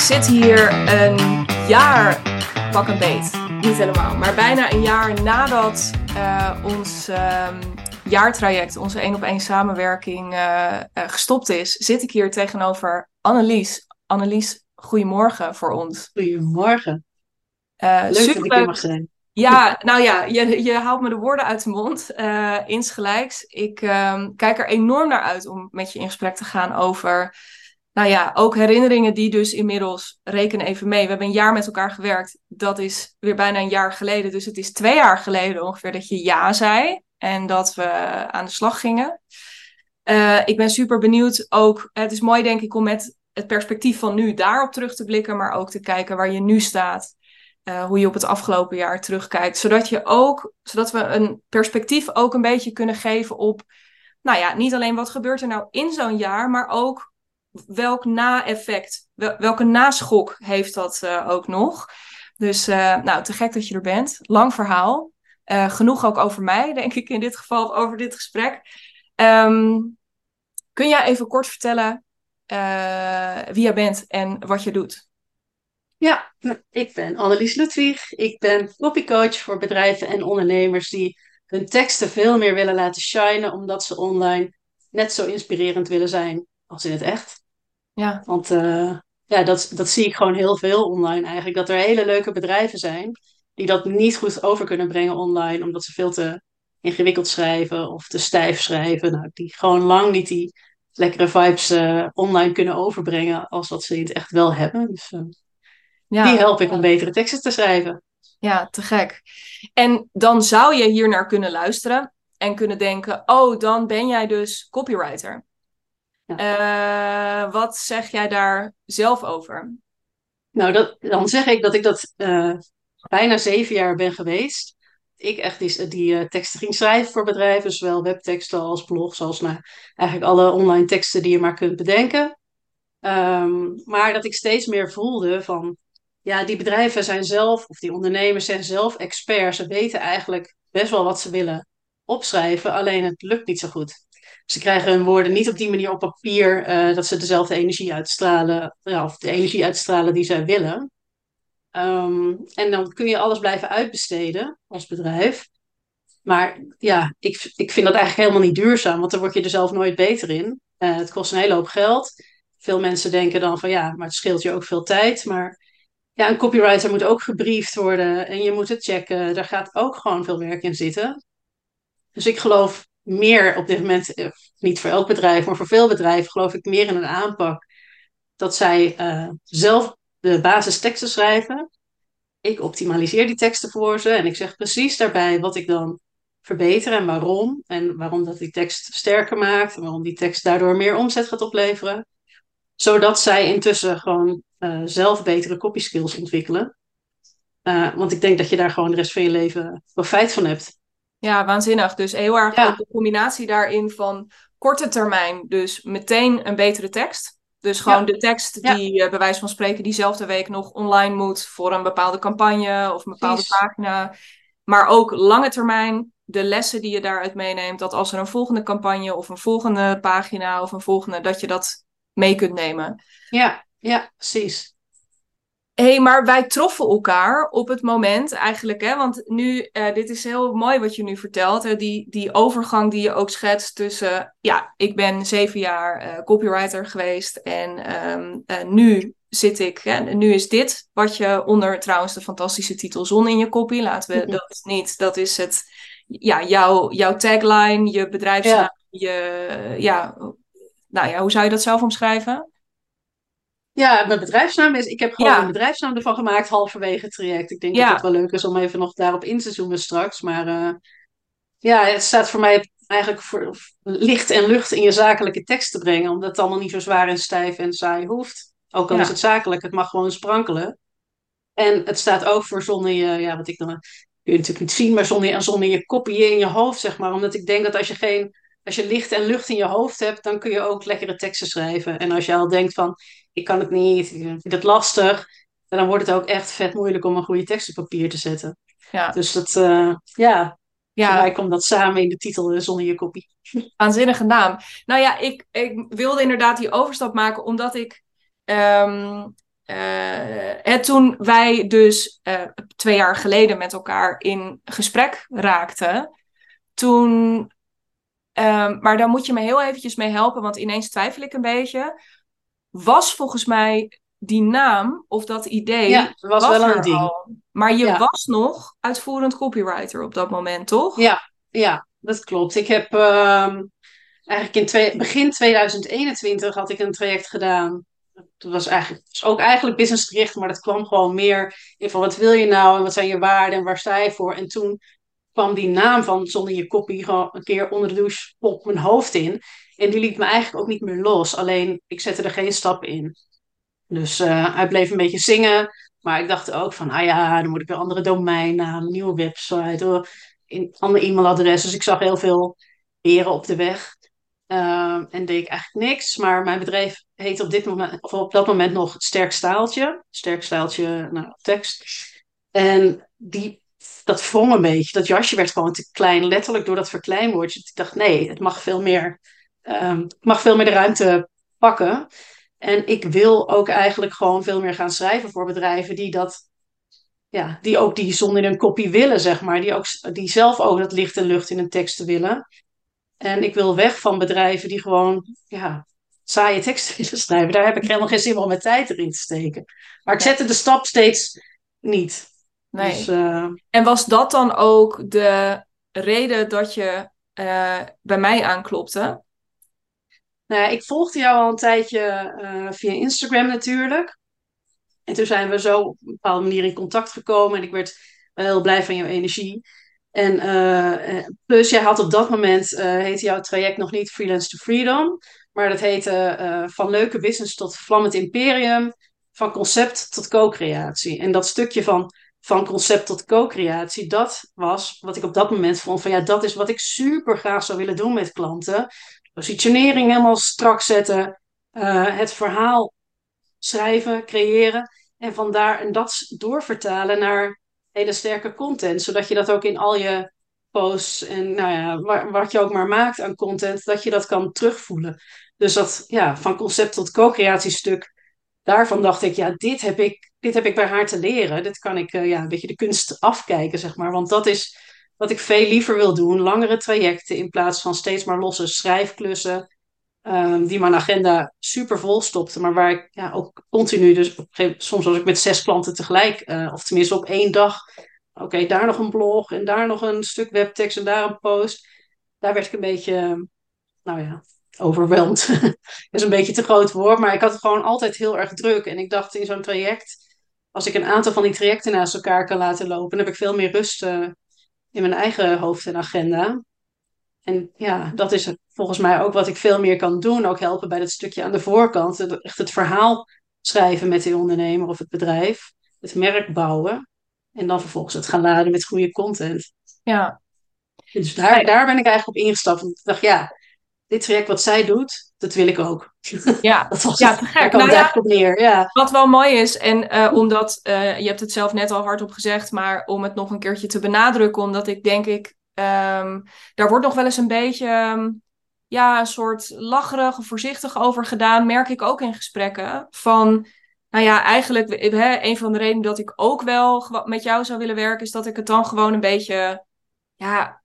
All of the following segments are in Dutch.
zit hier een jaar, pak een beet, niet helemaal, maar bijna een jaar nadat uh, ons um, jaartraject, onze één op één samenwerking uh, uh, gestopt is, zit ik hier tegenover Annelies. Annelies, goedemorgen voor ons. Goedemorgen. Leuk dat ik hier mag zijn. Ja, nou ja, je, je haalt me de woorden uit de mond, insgelijks. Ik um, kijk er enorm naar uit om met je in gesprek te gaan over, nou ja, ook herinneringen die dus inmiddels, reken even mee, we hebben een jaar met elkaar gewerkt. Dat is weer bijna een jaar geleden, dus het is twee jaar geleden ongeveer dat je ja zei en dat we aan de slag gingen. Uh, ik ben super benieuwd ook, het is mooi denk ik om met het perspectief van nu daarop terug te blikken, maar ook te kijken waar je nu staat. Uh, hoe je op het afgelopen jaar terugkijkt. Zodat, je ook, zodat we een perspectief ook een beetje kunnen geven op, nou ja, niet alleen wat gebeurt er nou in zo'n jaar, maar ook welk na-effect, wel, welke naschok heeft dat uh, ook nog. Dus uh, nou, te gek dat je er bent. Lang verhaal. genoeg ook over mij, denk ik in dit geval, over dit gesprek. Um, kun jij even kort vertellen wie jij bent en wat je doet? Ja, ik ben Annelies Ludwig. Ik ben copycoach voor bedrijven en ondernemers die hun teksten veel meer willen laten shinen, omdat ze online net zo inspirerend willen zijn als in het echt. Ja. Want uh, ja, dat, dat zie ik gewoon heel veel online eigenlijk. Dat er hele leuke bedrijven zijn die dat niet goed over kunnen brengen online, omdat ze veel te ingewikkeld schrijven of te stijf schrijven. Nou, die gewoon lang niet die lekkere vibes uh, online kunnen overbrengen als wat ze het echt wel hebben. Dus, uh, ja. Die help ik om betere teksten te schrijven. Ja, te gek. En dan zou je hier naar kunnen luisteren en kunnen denken: oh, dan ben jij dus copywriter. Ja. Uh, wat zeg jij daar zelf over? Nou, dat, dan zeg ik dat ik dat uh, bijna zeven jaar ben geweest. Ik echt die, die uh, teksten ging schrijven voor bedrijven, zowel webteksten als blogs, als nou, eigenlijk alle online teksten die je maar kunt bedenken. Um, maar dat ik steeds meer voelde van ja, die bedrijven zijn zelf, of die ondernemers zijn zelf experts. Ze weten eigenlijk best wel wat ze willen opschrijven, alleen het lukt niet zo goed. Ze krijgen hun woorden niet op die manier op papier uh, dat ze dezelfde energie uitstralen, of de energie uitstralen die zij willen. Um, en dan kun je alles blijven uitbesteden als bedrijf. Maar ja, ik, ik vind dat eigenlijk helemaal niet duurzaam, want dan word je er zelf nooit beter in. Uh, het kost een hele hoop geld. Veel mensen denken dan van ja, maar het scheelt je ook veel tijd. Maar ja, een copywriter moet ook gebriefd worden en je moet het checken. Daar gaat ook gewoon veel werk in zitten. Dus ik geloof meer op dit moment, eh, niet voor elk bedrijf, maar voor veel bedrijven, geloof ik meer in een aanpak dat zij uh, zelf de basisteksten schrijven. Ik optimaliseer die teksten voor ze en ik zeg precies daarbij wat ik dan verbeter en waarom. En waarom dat die tekst sterker maakt en waarom die tekst daardoor meer omzet gaat opleveren. Zodat zij intussen gewoon uh, zelf betere copy skills ontwikkelen. Want ik denk dat je daar gewoon de rest van je leven profijt van hebt. Ja, waanzinnig. Dus heel erg ja. de combinatie daarin van korte termijn, dus meteen een betere tekst. Dus gewoon ja. de tekst die ja. uh, bij wijze van spreken diezelfde week nog online moet voor een bepaalde campagne of een bepaalde Precies. pagina. Maar ook lange termijn, de lessen die je daaruit meeneemt, dat als er een volgende campagne of een volgende pagina of een volgende, dat je dat mee kunt nemen. Ja, ja, precies. Hé, hey, maar wij troffen elkaar op het moment eigenlijk, hè, want nu, uh, dit is heel mooi wat je nu vertelt, hè, die, die overgang die je ook schetst tussen, ja, ik ben zeven jaar uh, copywriter geweest en um, uh, nu zit ik, hè, nu is dit wat je onder trouwens de fantastische titel Zon in je copy, laten we mm -hmm. dat niet, dat is het, ja, jouw, jouw tagline, je bedrijfsnaam, ja. je, ja, nou ja, hoe zou je dat zelf omschrijven? Ja, mijn bedrijfsnaam is. Ik heb gewoon ja. een bedrijfsnaam ervan gemaakt halverwege het traject. Ik denk ja. dat het wel leuk is om even nog daarop in te zoomen straks. Maar uh, ja, het staat voor mij eigenlijk voor licht en lucht in je zakelijke tekst te brengen. Omdat het allemaal niet zo zwaar en stijf en saai hoeft. Ook al ja. is het zakelijk, het mag gewoon sprankelen. En het staat ook voor zonder je, ja, wat ik dan. Kun je natuurlijk niet zien, maar zonder, zonder je kopie in je hoofd, zeg maar. Omdat ik denk dat als je geen. Als je licht en lucht in je hoofd hebt, dan kun je ook lekkere teksten schrijven. En als je al denkt van, ik kan het niet, ik vind het lastig. Dan wordt het ook echt vet moeilijk om een goede tekst op papier te zetten. Ja. Dus dat, uh, ja, ja. Voor mij komt dat samen in de titel zonder je kopie. Waanzinnige naam. Nou ja, ik, ik wilde inderdaad die overstap maken omdat ik um, uh, toen wij dus uh, twee jaar geleden met elkaar in gesprek raakten, toen. Um, maar daar moet je me heel eventjes mee helpen, want ineens twijfel ik een beetje. Was volgens mij die naam of dat idee. Ja, was, was wel een ding. Al. Maar je ja. was nog uitvoerend copywriter op dat moment, toch? Ja, ja dat klopt. Ik heb uh, eigenlijk in twee, begin 2021 had ik een traject gedaan. Dat was eigenlijk was ook eigenlijk business gericht, maar dat kwam gewoon meer in van wat wil je nou en wat zijn je waarden en waar sta je voor. En toen kwam die naam van zonder je kopie gewoon een keer onder de douche op mijn hoofd in. En die liet me eigenlijk ook niet meer los. Alleen ik zette er geen stap in. Dus uh, hij bleef een beetje zingen. Maar ik dacht ook van, ah ja, dan moet ik weer andere domeinnaam, nieuwe website, een ander e-mailadres. Dus ik zag heel veel heren op de weg. Uh, en deed ik eigenlijk niks. Maar mijn bedrijf heet op, dit moment, of op dat moment nog Sterk Staaltje. Sterk Staaltje, nou, tekst. En die, dat wrong een beetje. Dat jasje werd gewoon te klein, letterlijk door dat verkleinwoordje. Ik dacht, nee, het mag veel meer, um, mag veel meer de ruimte pakken. En ik wil ook eigenlijk gewoon veel meer gaan schrijven voor bedrijven die dat, ja, die ook die zon in een kopie willen, zeg maar. Die, ook, die zelf ook dat licht en lucht in een tekst willen. En ik wil weg van bedrijven die gewoon, ja, saaie teksten willen schrijven. Daar heb ik helemaal geen zin om mijn tijd erin te steken. Maar ik zette de stap steeds niet. Nee. Dus, uh... En was dat dan ook de reden dat je uh, bij mij aanklopte? Nou ja, ik volgde jou al een tijdje uh, via Instagram natuurlijk. En toen zijn we zo op een bepaalde manier in contact gekomen. En ik werd heel blij van jouw energie. En uh, plus, jij had op dat moment, uh, heette jouw traject nog niet Freelance to Freedom. Maar dat heette van leuke business tot vlammend imperium. Van concept tot co-creatie. En dat stukje van, van concept tot co-creatie, dat was wat ik op dat moment vond van ja, dat is wat ik super graag zou willen doen met klanten positionering helemaal strak zetten, uh, het verhaal schrijven, creëren en vandaar en dat doorvertalen naar hele sterke content, zodat je dat ook in al je posts en nou ja, wat je ook maar maakt aan content, dat je dat kan terugvoelen. Dus dat ja, van concept tot co-creatiestuk, daarvan dacht ik, ja, dit heb ik, dit heb ik bij haar te leren. Dit kan ik uh, ja, een beetje de kunst afkijken, zeg maar. Want dat is wat ik veel liever wil doen. Langere trajecten in plaats van steeds maar losse schrijfklussen. Um, die mijn agenda super vol stopte. Maar waar ik ja, ook continu, dus soms was ik met zes klanten tegelijk. Uh, of tenminste op één dag. Oké, daar nog een blog en daar nog een stuk webtekst en daar een post. Daar werd ik een beetje, nou ja, overweldigd. is een beetje te groot woord. Maar ik had het gewoon altijd heel erg druk. En ik dacht in zo'n traject, als ik een aantal van die trajecten naast elkaar kan laten lopen, dan heb ik veel meer rust uh, in mijn eigen hoofd en agenda. En ja, dat is volgens mij ook wat ik veel meer kan doen. Ook helpen bij dat stukje aan de voorkant. Echt het verhaal schrijven met die ondernemer of het bedrijf. Het merk bouwen. En dan vervolgens het gaan laden met goede content. Ja. Dus daar, daar ben ik eigenlijk op ingestapt. Want ik dacht, ja, dit traject wat zij doet, dat wil ik ook. Ja, dat was ja te gek. Nou ja, neer. Ja. Wat wel mooi is, en uh, omdat, uh, je hebt het zelf net al hardop gezegd, maar om het nog een keertje te benadrukken, omdat ik denk ik, um, daar wordt nog wel eens een beetje, um, ja, een soort lacherig of voorzichtig over gedaan, merk ik ook in gesprekken. Van, nou ja, eigenlijk, hè, een van de redenen dat ik ook wel met jou zou willen werken, is dat ik het dan gewoon een beetje, ja,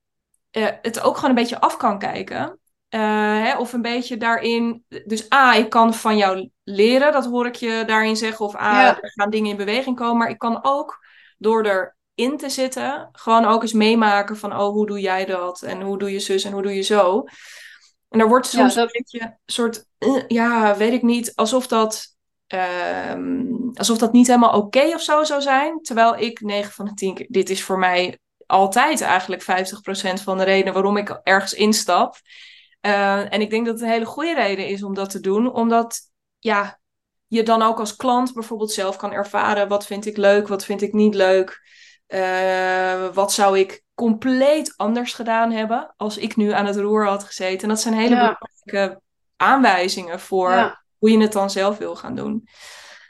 uh, het ook gewoon een beetje af kan kijken. Uh, hè, of een beetje daarin. Dus A, ik kan van jou leren, dat hoor ik je daarin zeggen. Of A, ja. er gaan dingen in beweging komen. Maar ik kan ook door erin te zitten, gewoon ook eens meemaken van: oh, hoe doe jij dat? En hoe doe je zus en hoe doe je zo? En daar wordt soms ja, dat... een beetje soort, uh, ja, weet ik niet, alsof dat. Um, alsof dat niet helemaal oké okay of zo zou zijn. Terwijl ik 9 van de 10 dit is voor mij altijd eigenlijk 50% van de reden waarom ik ergens instap. Uh, en ik denk dat het een hele goede reden is om dat te doen, omdat ja, je dan ook als klant bijvoorbeeld zelf kan ervaren wat vind ik leuk, wat vind ik niet leuk. Uh, wat zou ik compleet anders gedaan hebben als ik nu aan het roer had gezeten. En dat zijn hele ja. belangrijke aanwijzingen voor ja. hoe je het dan zelf wil gaan doen.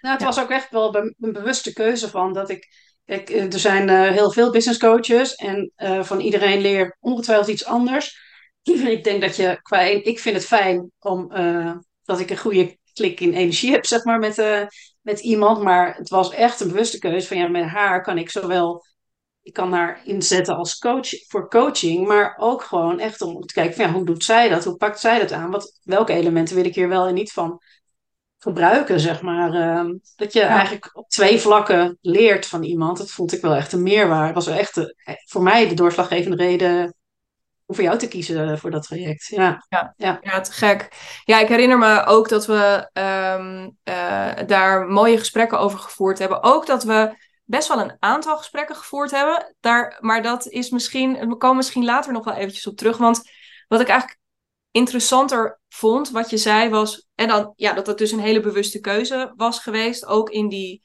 Nou, het ja. was ook echt wel een bewuste keuze van dat ik. ik er zijn uh, heel veel business coaches en uh, van iedereen leer ongetwijfeld iets anders. ik denk dat je qua. Ik vind het fijn om, uh, dat ik een goede klik in energie heb, zeg maar, met, uh, met iemand, maar het was echt een bewuste keuze van ja, met haar kan ik zowel, ik kan haar inzetten als coach voor coaching, maar ook gewoon echt om te kijken van ja, hoe doet zij dat? Hoe pakt zij dat aan? Wat, welke elementen wil ik hier wel en niet van gebruiken, zeg maar. Ehm, dat je eigenlijk op twee vlakken leert van iemand. Dat vond ik wel echt een meerwaarde. Dat was wel echt de, voor mij de doorslaggevende reden om voor jou te kiezen voor dat traject. Ja, ja, ja. ja te gek. Ja, ik herinner me ook dat we ehm, eh, daar mooie gesprekken over gevoerd hebben. Ook dat we best wel een aantal gesprekken gevoerd hebben. Daar, maar dat is misschien, we komen misschien later nog wel eventjes op terug. Want wat ik eigenlijk interessanter vond, wat je zei, was. En dan, ja, dat het dus een hele bewuste keuze was geweest. Ook in die.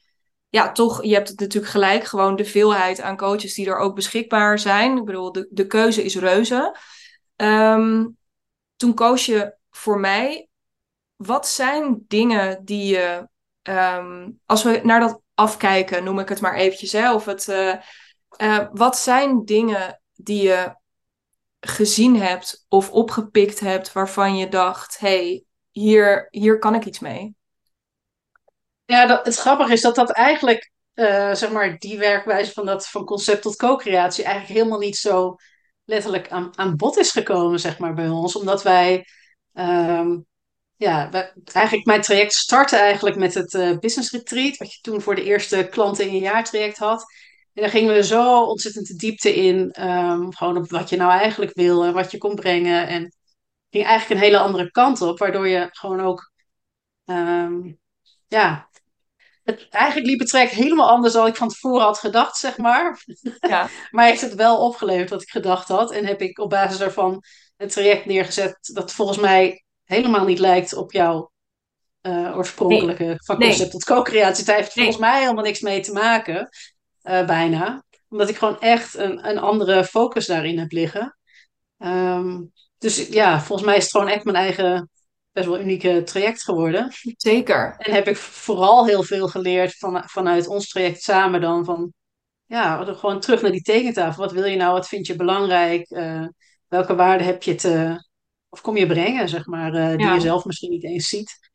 Ja, toch, je hebt het natuurlijk gelijk. Gewoon de veelheid aan coaches die er ook beschikbaar zijn. Ik bedoel, de, de keuze is reuze. Ehm, toen koos je voor mij. Wat zijn dingen die je. Ehm, als we naar dat afkijken, noem ik het maar eventjes. Of het, uh, uh, wat zijn dingen die je gezien hebt of opgepikt hebt waarvan je dacht: hey, hier, hier kan ik iets mee? Ja, dat, het grappige is dat dat eigenlijk, uh, zeg maar, die werkwijze van, dat, van concept tot co-creatie eigenlijk helemaal niet zo letterlijk aan, aan bod is gekomen, zeg maar, bij ons. Omdat wij, um, ja, wij, eigenlijk mijn traject startte eigenlijk met het uh, business retreat, wat je toen voor de eerste klanten in je jaartraject had. En daar gingen we zo ontzettend de diepte in. Um, gewoon op wat je nou eigenlijk wil en wat je kon brengen. En ging eigenlijk een hele andere kant op, waardoor je gewoon ook. Um, ja, het, eigenlijk liep het traject helemaal anders dan ik van tevoren had gedacht, zeg maar. Ja. maar heeft het wel opgeleverd wat ik gedacht had. En heb ik op basis daarvan een traject neergezet dat volgens mij helemaal niet lijkt op jouw uh, oorspronkelijke nee. van concept nee. tot co-creatie. Het heeft volgens mij helemaal niks mee te maken. Uh, bijna. Omdat ik gewoon echt een, een andere focus daarin heb liggen. Um, dus ja, volgens mij is het gewoon echt mijn eigen best wel unieke traject geworden. Zeker. En heb ik vooral heel veel geleerd van, vanuit ons traject samen dan. Van ja, gewoon terug naar die tekentafel. Wat wil je nou? Wat vind je belangrijk? Uh, welke waarden heb je te... Of kom je brengen, zeg maar, uh, die ja. je zelf misschien niet eens ziet.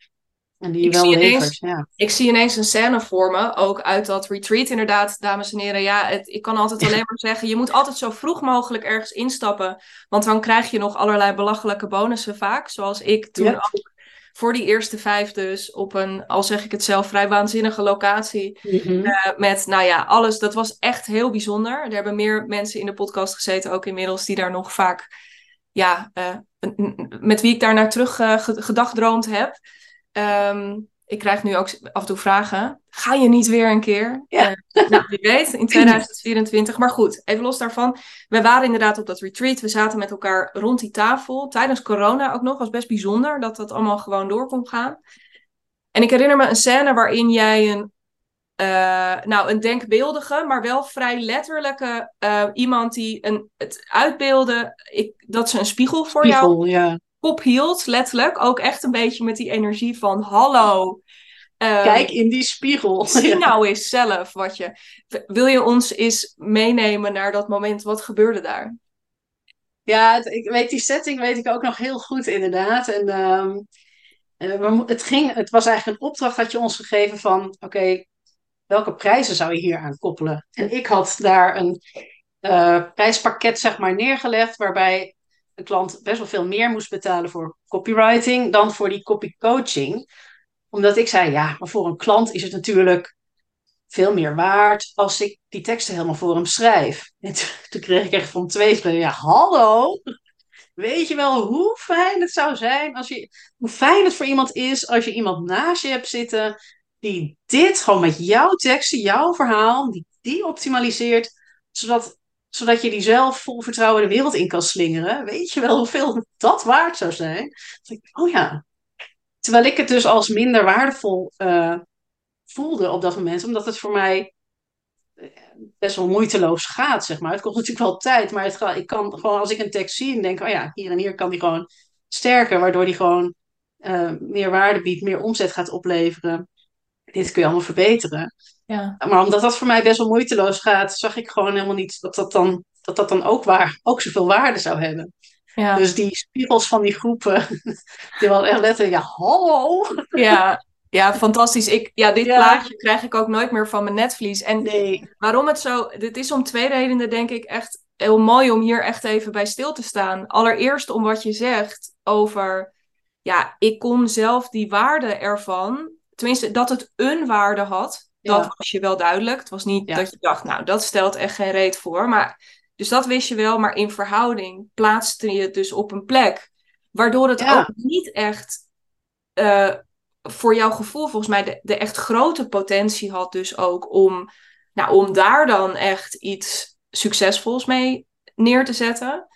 En die ik wel zie. Ineens, ja. Ik zie ineens een scène voor me, ook uit dat retreat inderdaad, dames en heren. Ja, het, ik kan altijd alleen maar zeggen, je moet altijd zo vroeg mogelijk ergens instappen. Want dan krijg je nog allerlei belachelijke bonussen vaak. Zoals ik toen Ja. ook voor die eerste vijf dus op een, al zeg ik het zelf, vrij waanzinnige locatie. Mhm. Eh, met, nou ja, alles. Dat was echt heel bijzonder. Er hebben meer mensen in de podcast gezeten, ook inmiddels, die daar nog vaak, ja, eh, met wie ik daar naar terug ge- gedagdroomd heb. Ehm, ik krijg nu ook af en toe vragen. Ga je niet weer een keer? Ja. Nou, wie weet, in 2024. Maar goed, even los daarvan. We waren inderdaad op dat retreat. We zaten met elkaar rond die tafel. Tijdens corona ook nog. was best bijzonder dat dat allemaal gewoon door kon gaan. En ik herinner me een scène waarin jij een, eh, nou, een denkbeeldige, maar wel vrij letterlijke eh, iemand die een, het uitbeelde ik, dat ze een spiegel voor jou Spiegel, ja. Kop hield, letterlijk. Ook echt een beetje met die energie van hallo. eh, Kijk in die spiegel. zie Ja. nou eens zelf wat je. Wil je ons eens meenemen naar dat moment? Wat gebeurde daar? Ja, ik weet die setting weet ik ook nog heel goed inderdaad. En ehm, eh, het, ging, het was eigenlijk een opdracht had je ons gegeven van, oké, welke prijzen zou je hier aan koppelen? En ik had daar een eh, prijspakket zeg maar neergelegd, waarbij de klant best wel veel meer moest betalen voor copywriting dan voor die copycoaching. Omdat ik zei, ja, maar voor een klant is het natuurlijk veel meer waard als ik die teksten helemaal voor hem schrijf. En toen, kreeg ik echt van twee ja, hallo, weet je wel hoe fijn het zou zijn als je, hoe fijn het voor iemand is als je iemand naast je hebt zitten die dit gewoon met jouw teksten, jouw verhaal, die, die optimaliseert, zodat, zodat je die zelf vol vertrouwen de wereld in kan slingeren. Weet je wel hoeveel dat waard zou zijn? Ik, oh ja. Terwijl ik het dus als minder waardevol eh, voelde op dat moment, omdat het voor mij eh, best wel moeiteloos gaat, zeg maar. Het kost natuurlijk wel tijd, maar het ik kan gewoon als ik een tekst zie en denk, oh ja, hier en hier kan die gewoon sterker, waardoor die gewoon eh, meer waarde biedt, meer omzet gaat opleveren. Dit kun je allemaal verbeteren. Ja. Maar omdat dat voor mij best wel moeiteloos gaat, zag ik gewoon helemaal niet dat dat dan, dat dat dan ook, waar, ook zoveel waarde zou hebben. Ja. Dus die spiegels van die groepen, die waren echt letterlijk, ja, hallo. ja. Ja, fantastisch. Ik, ja, dit Ja. plaatje krijg ik ook nooit meer van mijn netvlies. En Nee. waarom het zo... Dit is om twee redenen, denk ik, echt heel mooi om hier echt even bij stil te staan. Allereerst om wat je zegt over... Ja, ik kon zelf die waarde ervan... Tenminste, dat het een waarde had, dat Ja. was je wel duidelijk. Het was niet Ja. dat je dacht, nou, dat stelt echt geen reet voor. Maar, dus dat wist je wel, maar in verhouding plaatste je het dus op een plek. Waardoor het Ja. ook niet echt eh, voor jouw gevoel volgens mij de, de echt grote potentie had dus ook om, nou, om daar dan echt iets succesvols mee neer te zetten.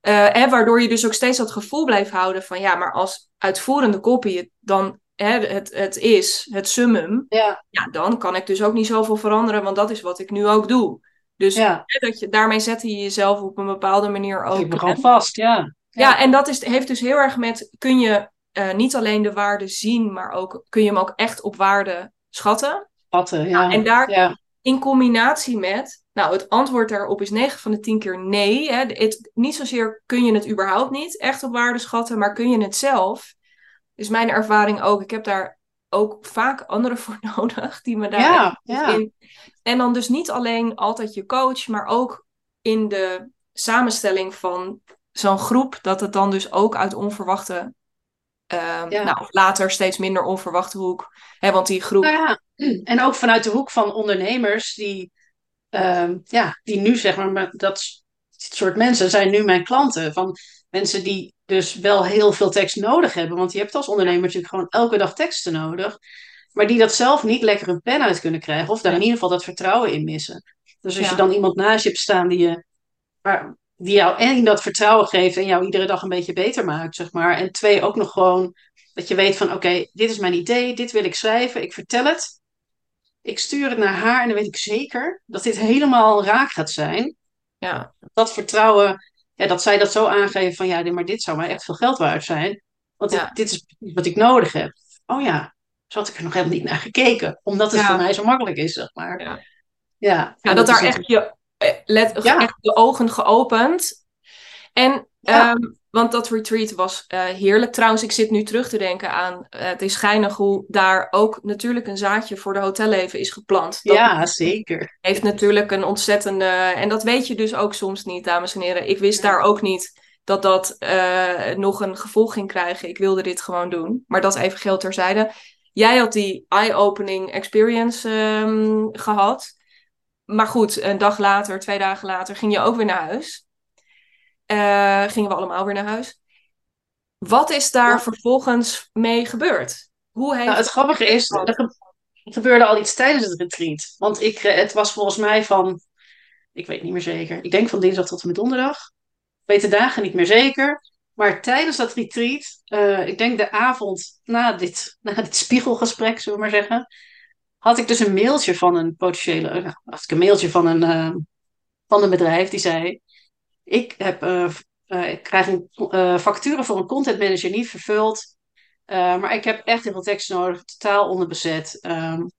Eh, hè, waardoor je dus ook steeds dat gevoel blijft houden van ja, maar als uitvoerende kopie het dan hè, het, het is, het summum, Ja. ja, dan kan ik dus ook niet zoveel veranderen, want dat is wat ik nu ook doe. Dus Ja. hè, dat je, daarmee zet je jezelf op een bepaalde manier ook. Ik gewoon vast, ja. Ja, en dat is, heeft dus heel erg met, kun je eh, niet alleen de waarde zien, maar ook, kun je hem ook echt op waarde schatten. Vatten, ja. En daar in combinatie met, nou het antwoord daarop is 9 van de 10 keer nee. Hè. Het, niet zozeer kun je het überhaupt niet echt op waarde schatten, maar kun je het zelf. Is mijn ervaring ook. Ik heb daar ook vaak anderen voor nodig die me daar Ja, ja. in. En dan dus niet alleen altijd je coach, maar ook in de samenstelling van zo'n groep, dat het dan dus ook uit onverwachte, ehm, Ja. nou later steeds minder onverwachte hoek. Hè, want die groep, Nou ja, en ook vanuit de hoek van ondernemers die, ehm, ja, die nu zeg maar, maar dat soort mensen zijn nu mijn klanten. Van mensen die dus wel heel veel tekst nodig hebben. Want je hebt als ondernemer natuurlijk gewoon elke dag teksten nodig. Maar die dat zelf niet lekker een pen uit kunnen krijgen. Of daar in ieder geval dat vertrouwen in missen. Dus als Ja. je dan iemand naast je hebt staan die je... Die jou en dat vertrouwen geeft en jou iedere dag een beetje beter maakt, zeg maar. En twee, ook nog gewoon dat je weet van, oké, dit is mijn idee, dit wil ik schrijven, ik vertel het. Ik stuur het naar haar en dan weet ik zeker dat dit helemaal raak gaat zijn. ja, Dat vertrouwen, ja, dat zij dat zo aangeven van, ja, maar dit zou mij echt veel geld waard zijn. Want dit, Ja. dit is wat ik nodig heb. Oh ja, zo had ik er nog helemaal niet naar gekeken. Omdat het Ja. voor mij zo makkelijk is, zeg maar. Ja. Ja, en dat daar echt je eh, let, echt de ogen geopend. En, Ja. ehm, want dat retreat was eh, heerlijk. Trouwens, ik zit nu terug te denken aan, eh, het is geinig hoe daar ook natuurlijk een zaadje voor de hotelleven is geplant. Dat Ja, zeker. heeft natuurlijk een ontzettende, en dat weet je dus ook soms niet, dames en heren. Ik wist daar ook niet dat dat eh, nog een gevolg ging krijgen. Ik wilde dit gewoon doen. Maar dat even geld terzijde. Jij had die eye-opening experience ehm, gehad. Maar goed, een dag later, twee dagen later, ging je ook weer naar huis. Eh, gingen we allemaal weer naar huis. Wat is daar Ja. vervolgens mee gebeurd? Hoe heeft Nou, het grappige is, er ge- gebeurde al iets tijdens het retreat. Want ik, eh, het was volgens mij van, ik weet niet meer zeker. Ik denk van dinsdag tot en met donderdag. Ik weet de dagen niet meer zeker. Maar tijdens dat retreat, eh, ik denk de avond na dit, na dit spiegelgesprek, zullen we maar zeggen, had ik dus een mailtje van een potentiële, had ik een mailtje van een, van een bedrijf die zei, ik, heb, eh, eh, ik krijg een eh, facturen voor een content manager niet vervuld. Maar ik heb echt heel veel tekst nodig, totaal onderbezet. Um,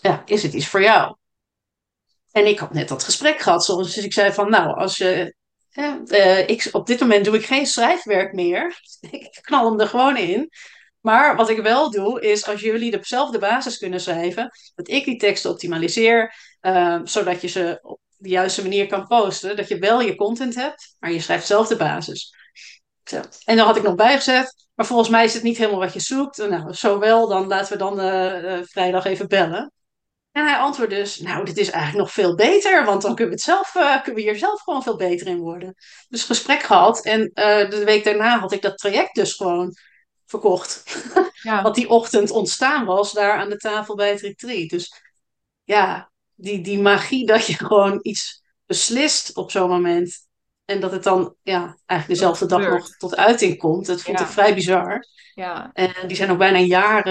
ja, is het iets voor jou? En ik had net dat gesprek gehad, dus ik zei van, nou, als je, ik, op dit moment doe ik geen schrijfwerk meer. ik knal hem er gewoon in. Maar wat ik wel doe, is als jullie dezelfde basis kunnen schrijven, dat ik die teksten optimaliseer, uh, zodat je ze de juiste manier kan posten, dat je wel je content hebt, maar je schrijft zelf de basis. Zo. En dan had ik nog bijgezet, maar volgens mij is het niet helemaal wat je zoekt. Nou, zo wel, dan laten we dan uh, uh, vrijdag even bellen. En hij antwoordde dus, nou, dit is eigenlijk nog veel beter, want dan kunnen we, het zelf, uh, kunnen we hier zelf gewoon veel beter in worden. Dus gesprek gehad en uh, de week daarna had ik dat traject dus gewoon verkocht. Ja. Wat die ochtend ontstaan was daar aan de tafel bij het retreat. Dus ja, die, die magie dat je gewoon iets beslist op zo'n moment. En dat het dan ja, eigenlijk dezelfde dag nog tot uiting komt. Dat vond Ja. ik vrij bizar. Ja, En die zijn ook bijna een jaar.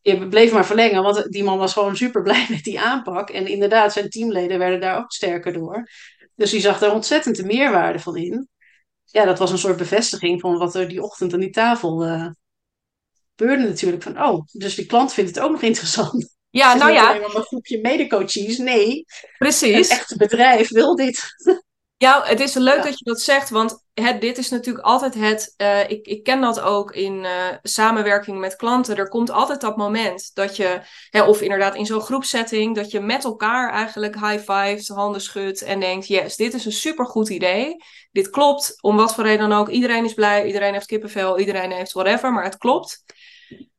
je bleef maar verlengen, want die man was gewoon super blij met die aanpak. En inderdaad, zijn teamleden werden daar ook sterker door. Dus die zag daar ontzettend de meerwaarde van in. Ja, dat was een soort bevestiging van wat er die ochtend aan die tafel eh gebeurde natuurlijk. Van, oh, dus die klant vindt het ook nog interessant. Ja Het nou niet ja, alleen maar een groepje medecoaches. Nee, een precies. echt bedrijf wil dit. Ja, het is leuk Ja. dat je dat zegt, want het, dit is natuurlijk altijd het. eh, ik, ik ken dat ook in eh, samenwerking met klanten. Er komt altijd dat moment dat je, hè, of inderdaad in zo'n groepsetting, dat je met elkaar eigenlijk high fives, handen schudt en denkt: yes, dit is een supergoed idee. Dit klopt, om wat voor reden dan ook. Iedereen is blij, iedereen heeft kippenvel, iedereen heeft whatever, maar het klopt.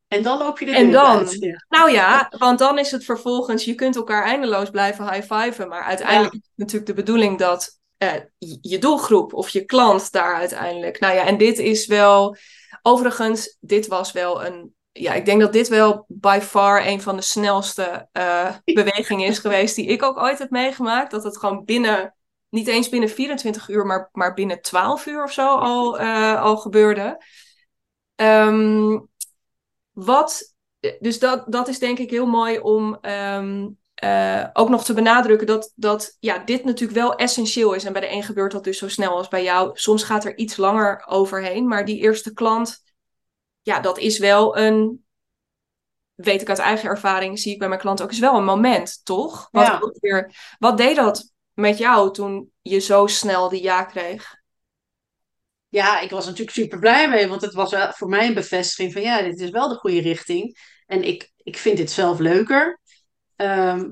En dan loop je de En dan? uit. Ja. Nou ja, want dan is het vervolgens, je kunt elkaar eindeloos blijven high-fiven, maar uiteindelijk is het natuurlijk de bedoeling dat eh, je doelgroep of je klant daar uiteindelijk. Nou ja, en dit is wel, overigens, dit was wel een, ja, ik denk dat dit wel by far een van de snelste eh, bewegingen is geweest die ik ook ooit heb meegemaakt. Dat het gewoon binnen, niet eens binnen 24 uur, maar, maar binnen 12 uur of zo al, eh, al gebeurde. Ehm, wat, dus dat, dat is denk ik heel mooi om ehm, eh, ook nog te benadrukken dat, dat ja, dit natuurlijk wel essentieel is. En bij de een gebeurt dat dus zo snel als bij jou. Soms gaat er iets langer overheen, maar die eerste klant, ja, dat is wel een, weet ik uit eigen ervaring, zie ik bij mijn klanten ook, is wel een moment, toch? Wat, Ja. weer, wat deed dat met jou toen je zo snel die ja kreeg? Ja, ik was natuurlijk super blij mee, want het was wel voor mij een bevestiging van ja, dit is wel de goede richting. En ik, ik vind dit zelf leuker. Ehm,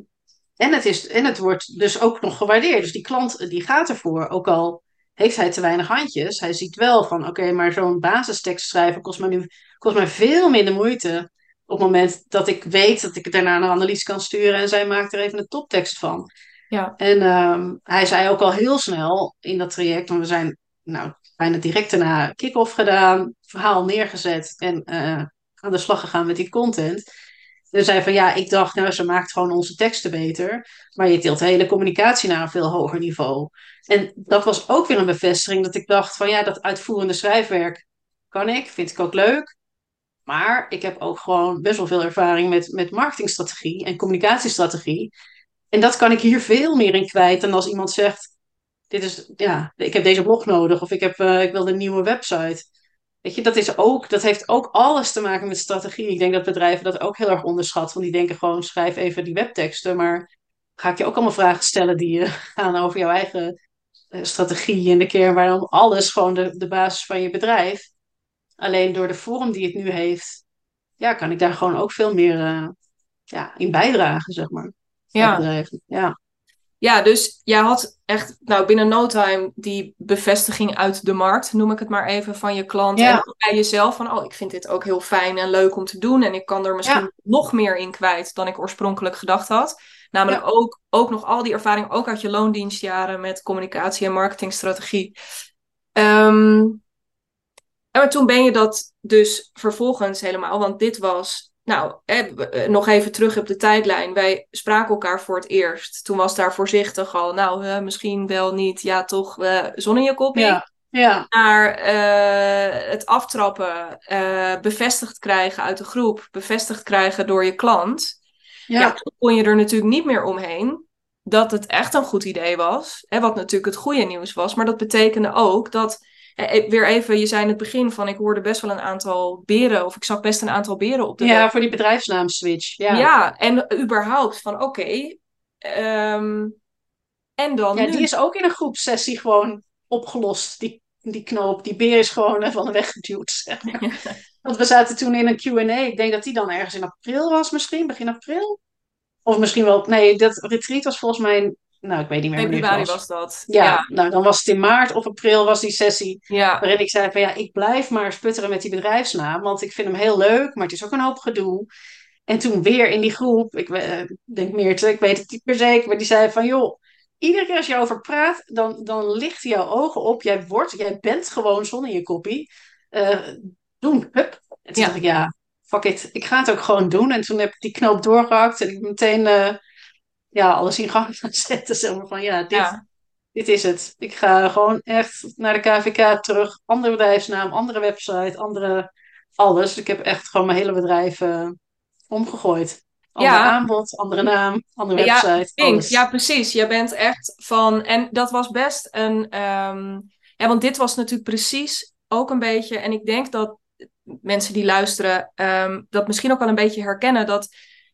en, het is, en het wordt dus ook nog gewaardeerd. Dus die klant die gaat ervoor, ook al heeft hij te weinig handjes. Hij ziet wel van oké, maar zo'n basistekst schrijven kost mij nu kost mij veel minder moeite. Op het moment dat ik weet dat ik het daarna naar Annelies kan sturen en zij maakt er even een toptekst van. Ja, En ehm, hij zei ook al heel snel in dat traject, want we zijn nou, bijna direct daarna kick-off gedaan, verhaal neergezet en eh, aan de slag gegaan met die content. Dus hij van ja, ik dacht, nou, ze maakt gewoon onze teksten beter, maar je tilt de hele communicatie naar een veel hoger niveau. En dat was ook weer een bevestiging dat ik dacht van ja, dat uitvoerende schrijfwerk kan ik, vind ik ook leuk. Maar ik heb ook gewoon best wel veel ervaring met, met marketingstrategie en communicatiestrategie. En dat kan ik hier veel meer in kwijt dan als iemand zegt: dit is, ja, ik heb deze blog nodig of ik, heb, eh, ik wil een nieuwe website. Weet je, dat, is ook, dat heeft ook alles te maken met strategie. Ik denk dat bedrijven dat ook heel erg onderschatten. Want die denken gewoon, schrijf even die webteksten. Maar ga ik je ook allemaal vragen stellen die eh, gaan over jouw eigen eh, strategie en de kern waarom alles gewoon de, de basis van je bedrijf. Alleen door de vorm die het nu heeft, ja, kan ik daar gewoon ook veel meer ja, in bijdragen, zeg maar. ja. bedrijven. Ja. Ja, dus jij had echt nou, binnen no time die bevestiging uit de markt, noem ik het maar even, van je klant. Ja. En ook bij jezelf van, oh, ik vind dit ook heel fijn en leuk om te doen. En ik kan er misschien Ja. nog meer in kwijt dan ik oorspronkelijk gedacht had. Namelijk Ja. ook, ook nog al die ervaring, ook uit je loondienstjaren met communicatie en marketingstrategie. Ehm, en maar toen ben je dat dus vervolgens helemaal, want dit was, nou, eh, nog even terug op de tijdlijn. Wij spraken elkaar voor het eerst. Toen was daar voorzichtig al, nou, eh, misschien wel niet, ja, toch, eh zon in je. Ja. Ja. Naar eh, het aftrappen, eh, bevestigd krijgen uit de groep, bevestigd krijgen door je klant. Ja. Ja. toen kon je er natuurlijk niet meer omheen dat het echt een goed idee was. Hè, wat natuurlijk het goede nieuws was. Maar dat betekende ook dat, weer even, je zei in het begin van ik hoorde best wel een aantal beren, of ik zag best een aantal beren op de Ja, weg. voor die bedrijfsnaamswitch. Ja. Ja, en überhaupt van oké, ehm, en dan Ja, nu? die is ook in een groepsessie gewoon opgelost. Die, die knoop, die beer is gewoon eh, van de weg geduwd. Zeg maar. Want we zaten toen in een Q&A. Ik denk dat die dan ergens in april was misschien, begin april. Of misschien wel, nee, dat retreat was volgens mij, nou ik weet niet meer Februari was. was dat. Ja, Ja, nou dan was het in maart of april was die sessie. ja, Waarin ik zei van ja, ik blijf maar sputteren met die bedrijfsnaam. Want ik vind hem heel leuk, maar het is ook een hoop gedoe. En toen weer in die groep, ik eh, denk Meerte, ik weet het niet per zeker, maar die zei van joh, iedere keer als je over praat, dan, dan lichten jouw ogen op. Jij wordt, jij bent gewoon zon in je koppie. Eh, doen, hup. En toen Ja. dacht ik ja, fuck it, ik ga het ook gewoon doen. En toen heb ik die knoop doorgehakt en ik meteen eh, ja, alles in gang gaan zetten. Zeg maar van ja, dit, ja. dit is het. Ik ga gewoon echt naar de KVK terug. Andere bedrijfsnaam, andere website, andere alles. Ik heb echt gewoon mijn hele bedrijf eh, omgegooid. Ander Ja. aanbod, andere naam, andere Ja, website. Alles. ja, precies. Je bent echt van. En dat was best een. ehm, ja, want dit was natuurlijk precies ook een beetje. En ik denk dat mensen die luisteren. ehm, dat misschien ook wel een beetje herkennen. Dat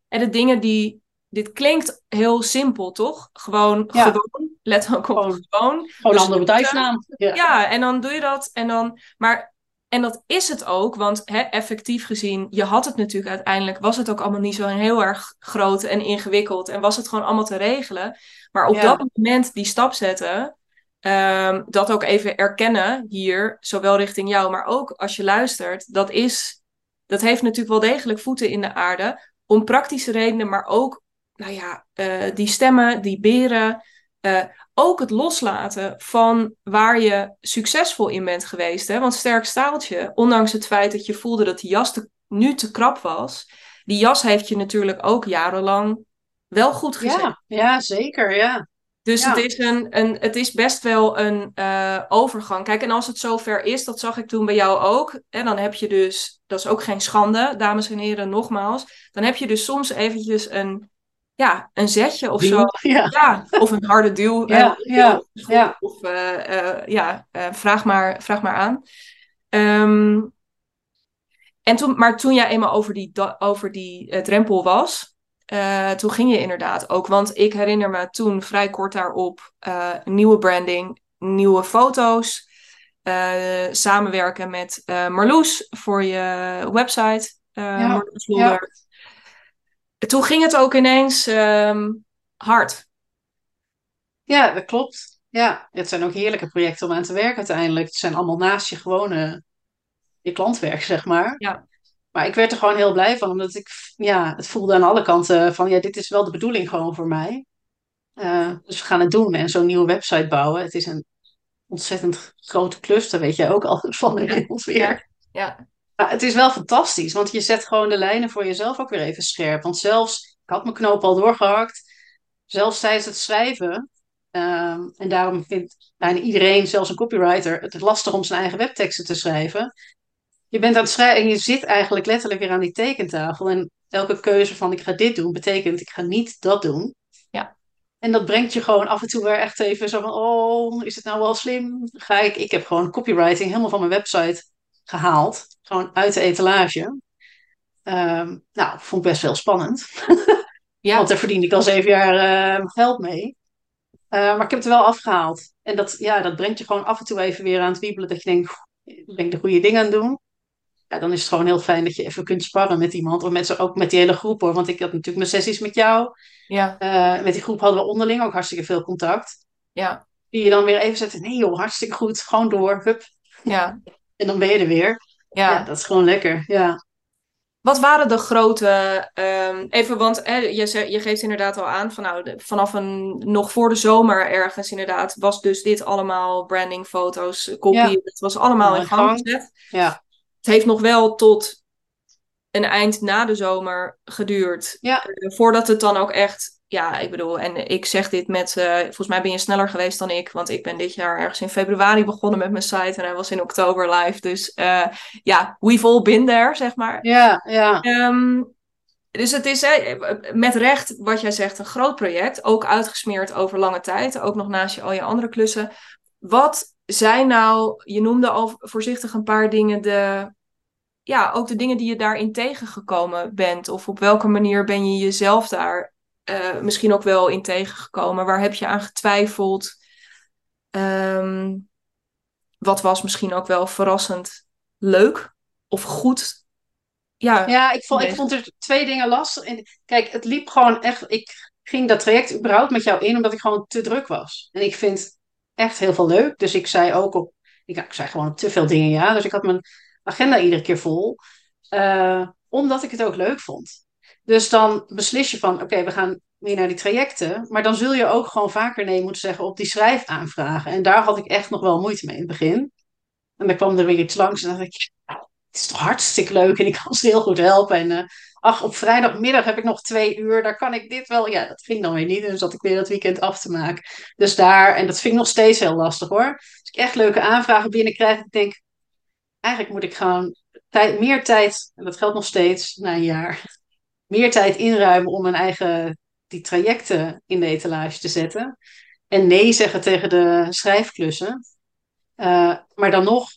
en de dingen die dit klinkt heel simpel, toch? Gewoon, Ja. gewoon, let ook op Gewoon- gewoon. Gewoon Dus- een andere bedrijfsnaam. Ja. Ja, en dan doe je dat en dan, maar, en dat is het ook, want hè, effectief gezien, je had het natuurlijk uiteindelijk, was het ook allemaal niet zo heel erg groot en ingewikkeld en was het gewoon allemaal te regelen. Maar op Ja. dat moment die stap zetten, ehm, dat ook even erkennen hier, zowel richting jou, maar ook als je luistert, dat is, dat heeft natuurlijk wel degelijk voeten in de aarde, om praktische redenen, maar ook, nou ja, eh, die stemmen, die beren, eh, ook het loslaten van waar je succesvol in bent geweest. Hè? Want sterk staaltje, ondanks het feit dat je voelde dat die jas te- nu te krap was, die jas heeft je natuurlijk ook jarenlang wel goed gezet. Ja, ja, zeker. Ja. Dus Ja. het, is een, een, het is best wel een eh, overgang. Kijk, en als het zover is, dat zag ik toen bij jou ook. En dan heb je dus, dat is ook geen schande, dames en heren, nogmaals. Dan heb je dus soms eventjes een, ja, een zetje of zo. Ja. Ja, of een harde duw. Ja, eh, ja, ja. Of eh, eh, ja, vraag, maar, vraag maar aan. Ehm, en toen, maar toen jij eenmaal over die, over die drempel was, toen ging je inderdaad ook. Want ik herinner me toen vrij kort daarop nieuwe branding, nieuwe foto's. samenwerken met Marloes voor je website. eh Ja. Toen ging het ook ineens ehm, hard. Ja, dat klopt. Ja, het zijn ook heerlijke projecten om aan te werken uiteindelijk. Het zijn allemaal naast je gewone je klantwerk, zeg maar. Ja. Maar ik werd er gewoon heel blij van, omdat ik ja, het voelde aan alle kanten van ja, dit is wel de bedoeling gewoon voor mij. Eh, dus we gaan het doen en zo'n nieuwe website bouwen. Het is een ontzettend grote klus, daar weet jij ook al van inmiddels weer. Ja, Maar het is wel fantastisch, want je zet gewoon de lijnen voor jezelf ook weer even scherp. Want zelfs, ik had mijn knoop al doorgehakt, zelfs tijdens het schrijven, ehm, en daarom vindt bijna iedereen, zelfs een copywriter, het lastig om zijn eigen webteksten te schrijven. Je bent aan het schrijven en je zit eigenlijk letterlijk weer aan die tekentafel. En elke keuze van ik ga dit doen, betekent ik ga niet dat doen. Ja. En dat brengt je gewoon af en toe weer echt even zo van, oh, is het nou wel slim? Ga ik, ik heb gewoon copywriting helemaal van mijn website gehaald. Gewoon uit de etalage. Ehm, nou, vond ik best wel spannend. ja. Want daar verdiende ik al zeven jaar eh, geld mee. Eh, maar ik heb het er wel afgehaald. En dat, ja, dat brengt je gewoon af en toe even weer aan het wiebelen. Dat je denkt, "Oeh, ben ik de goede dingen aan het doen? Ja, dan is het gewoon heel fijn dat je even kunt sparren met iemand. Of met, z'n- ook met die hele groep hoor. Want ik had natuurlijk mijn sessies met jou. ja, Eh, met die groep hadden we onderling ook hartstikke veel contact. ja, Die je dan weer even zet. Nee joh, hartstikke goed. Gewoon door. Hup. ja, En dan ben je er weer. Ja, ja. dat is gewoon lekker. Ja. Wat waren de grote, ehm, even, want hè, je, ze- je geeft inderdaad al aan van nou, de- vanaf een, nog voor de zomer ergens inderdaad, was dus dit allemaal branding, foto's, kopie, Ja. het was allemaal in gang gezet. Ja. Het heeft nog wel tot een eind na de zomer geduurd, Ja. eh, voordat het dan ook echt, ja, ik bedoel, en ik zeg dit met, eh, volgens mij ben je sneller geweest dan ik, want ik ben dit jaar ergens in februari begonnen met mijn site en hij was in oktober live, dus eh, ja, we've all been there, zeg maar. Ja, ja. Ehm, dus het is hè, met recht, wat jij zegt, een groot project. Ook uitgesmeerd over lange tijd. Ook nog naast je, al je andere klussen. Wat zijn nou, je noemde al voorzichtig een paar dingen, de, ja, ook de dingen die je daarin tegengekomen bent. Of op welke manier ben je jezelf daar eh, misschien ook wel in tegengekomen? Waar heb je aan getwijfeld? Ehm, wat was misschien ook wel verrassend leuk of goed? Ja, Ja, ik vond, ik vond er twee dingen lastig. En, kijk, het liep gewoon echt. Ik ging dat traject überhaupt met jou in omdat ik gewoon te druk was. En ik vind echt heel veel leuk. Dus ik zei ook op. Ik, ik zei gewoon te veel dingen ja. Dus ik had mijn agenda iedere keer vol. eh, omdat ik het ook leuk vond. Dus dan beslis je van: oké, we gaan weer naar die trajecten. Maar dan zul je ook gewoon vaker nee moeten zeggen op die schrijfaanvragen. En daar had ik echt nog wel moeite mee in het begin. En dan kwam er weer iets langs en dacht ik, het is toch hartstikke leuk en ik kan ze heel goed helpen. En eh, ach, op vrijdagmiddag heb ik nog twee uur, daar kan ik dit wel. Ja, dat ging dan weer niet, dus zat ik weer dat weekend af te maken. Dus daar, en dat vind ik nog steeds heel lastig hoor. Als ik echt leuke aanvragen binnenkrijg, ik denk, eigenlijk moet ik gewoon meer tijd, en dat geldt nog steeds na een jaar, meer tijd inruimen om mijn eigen, die trajecten in de etalage te zetten. En nee zeggen tegen de schrijfklussen. Eh, maar dan nog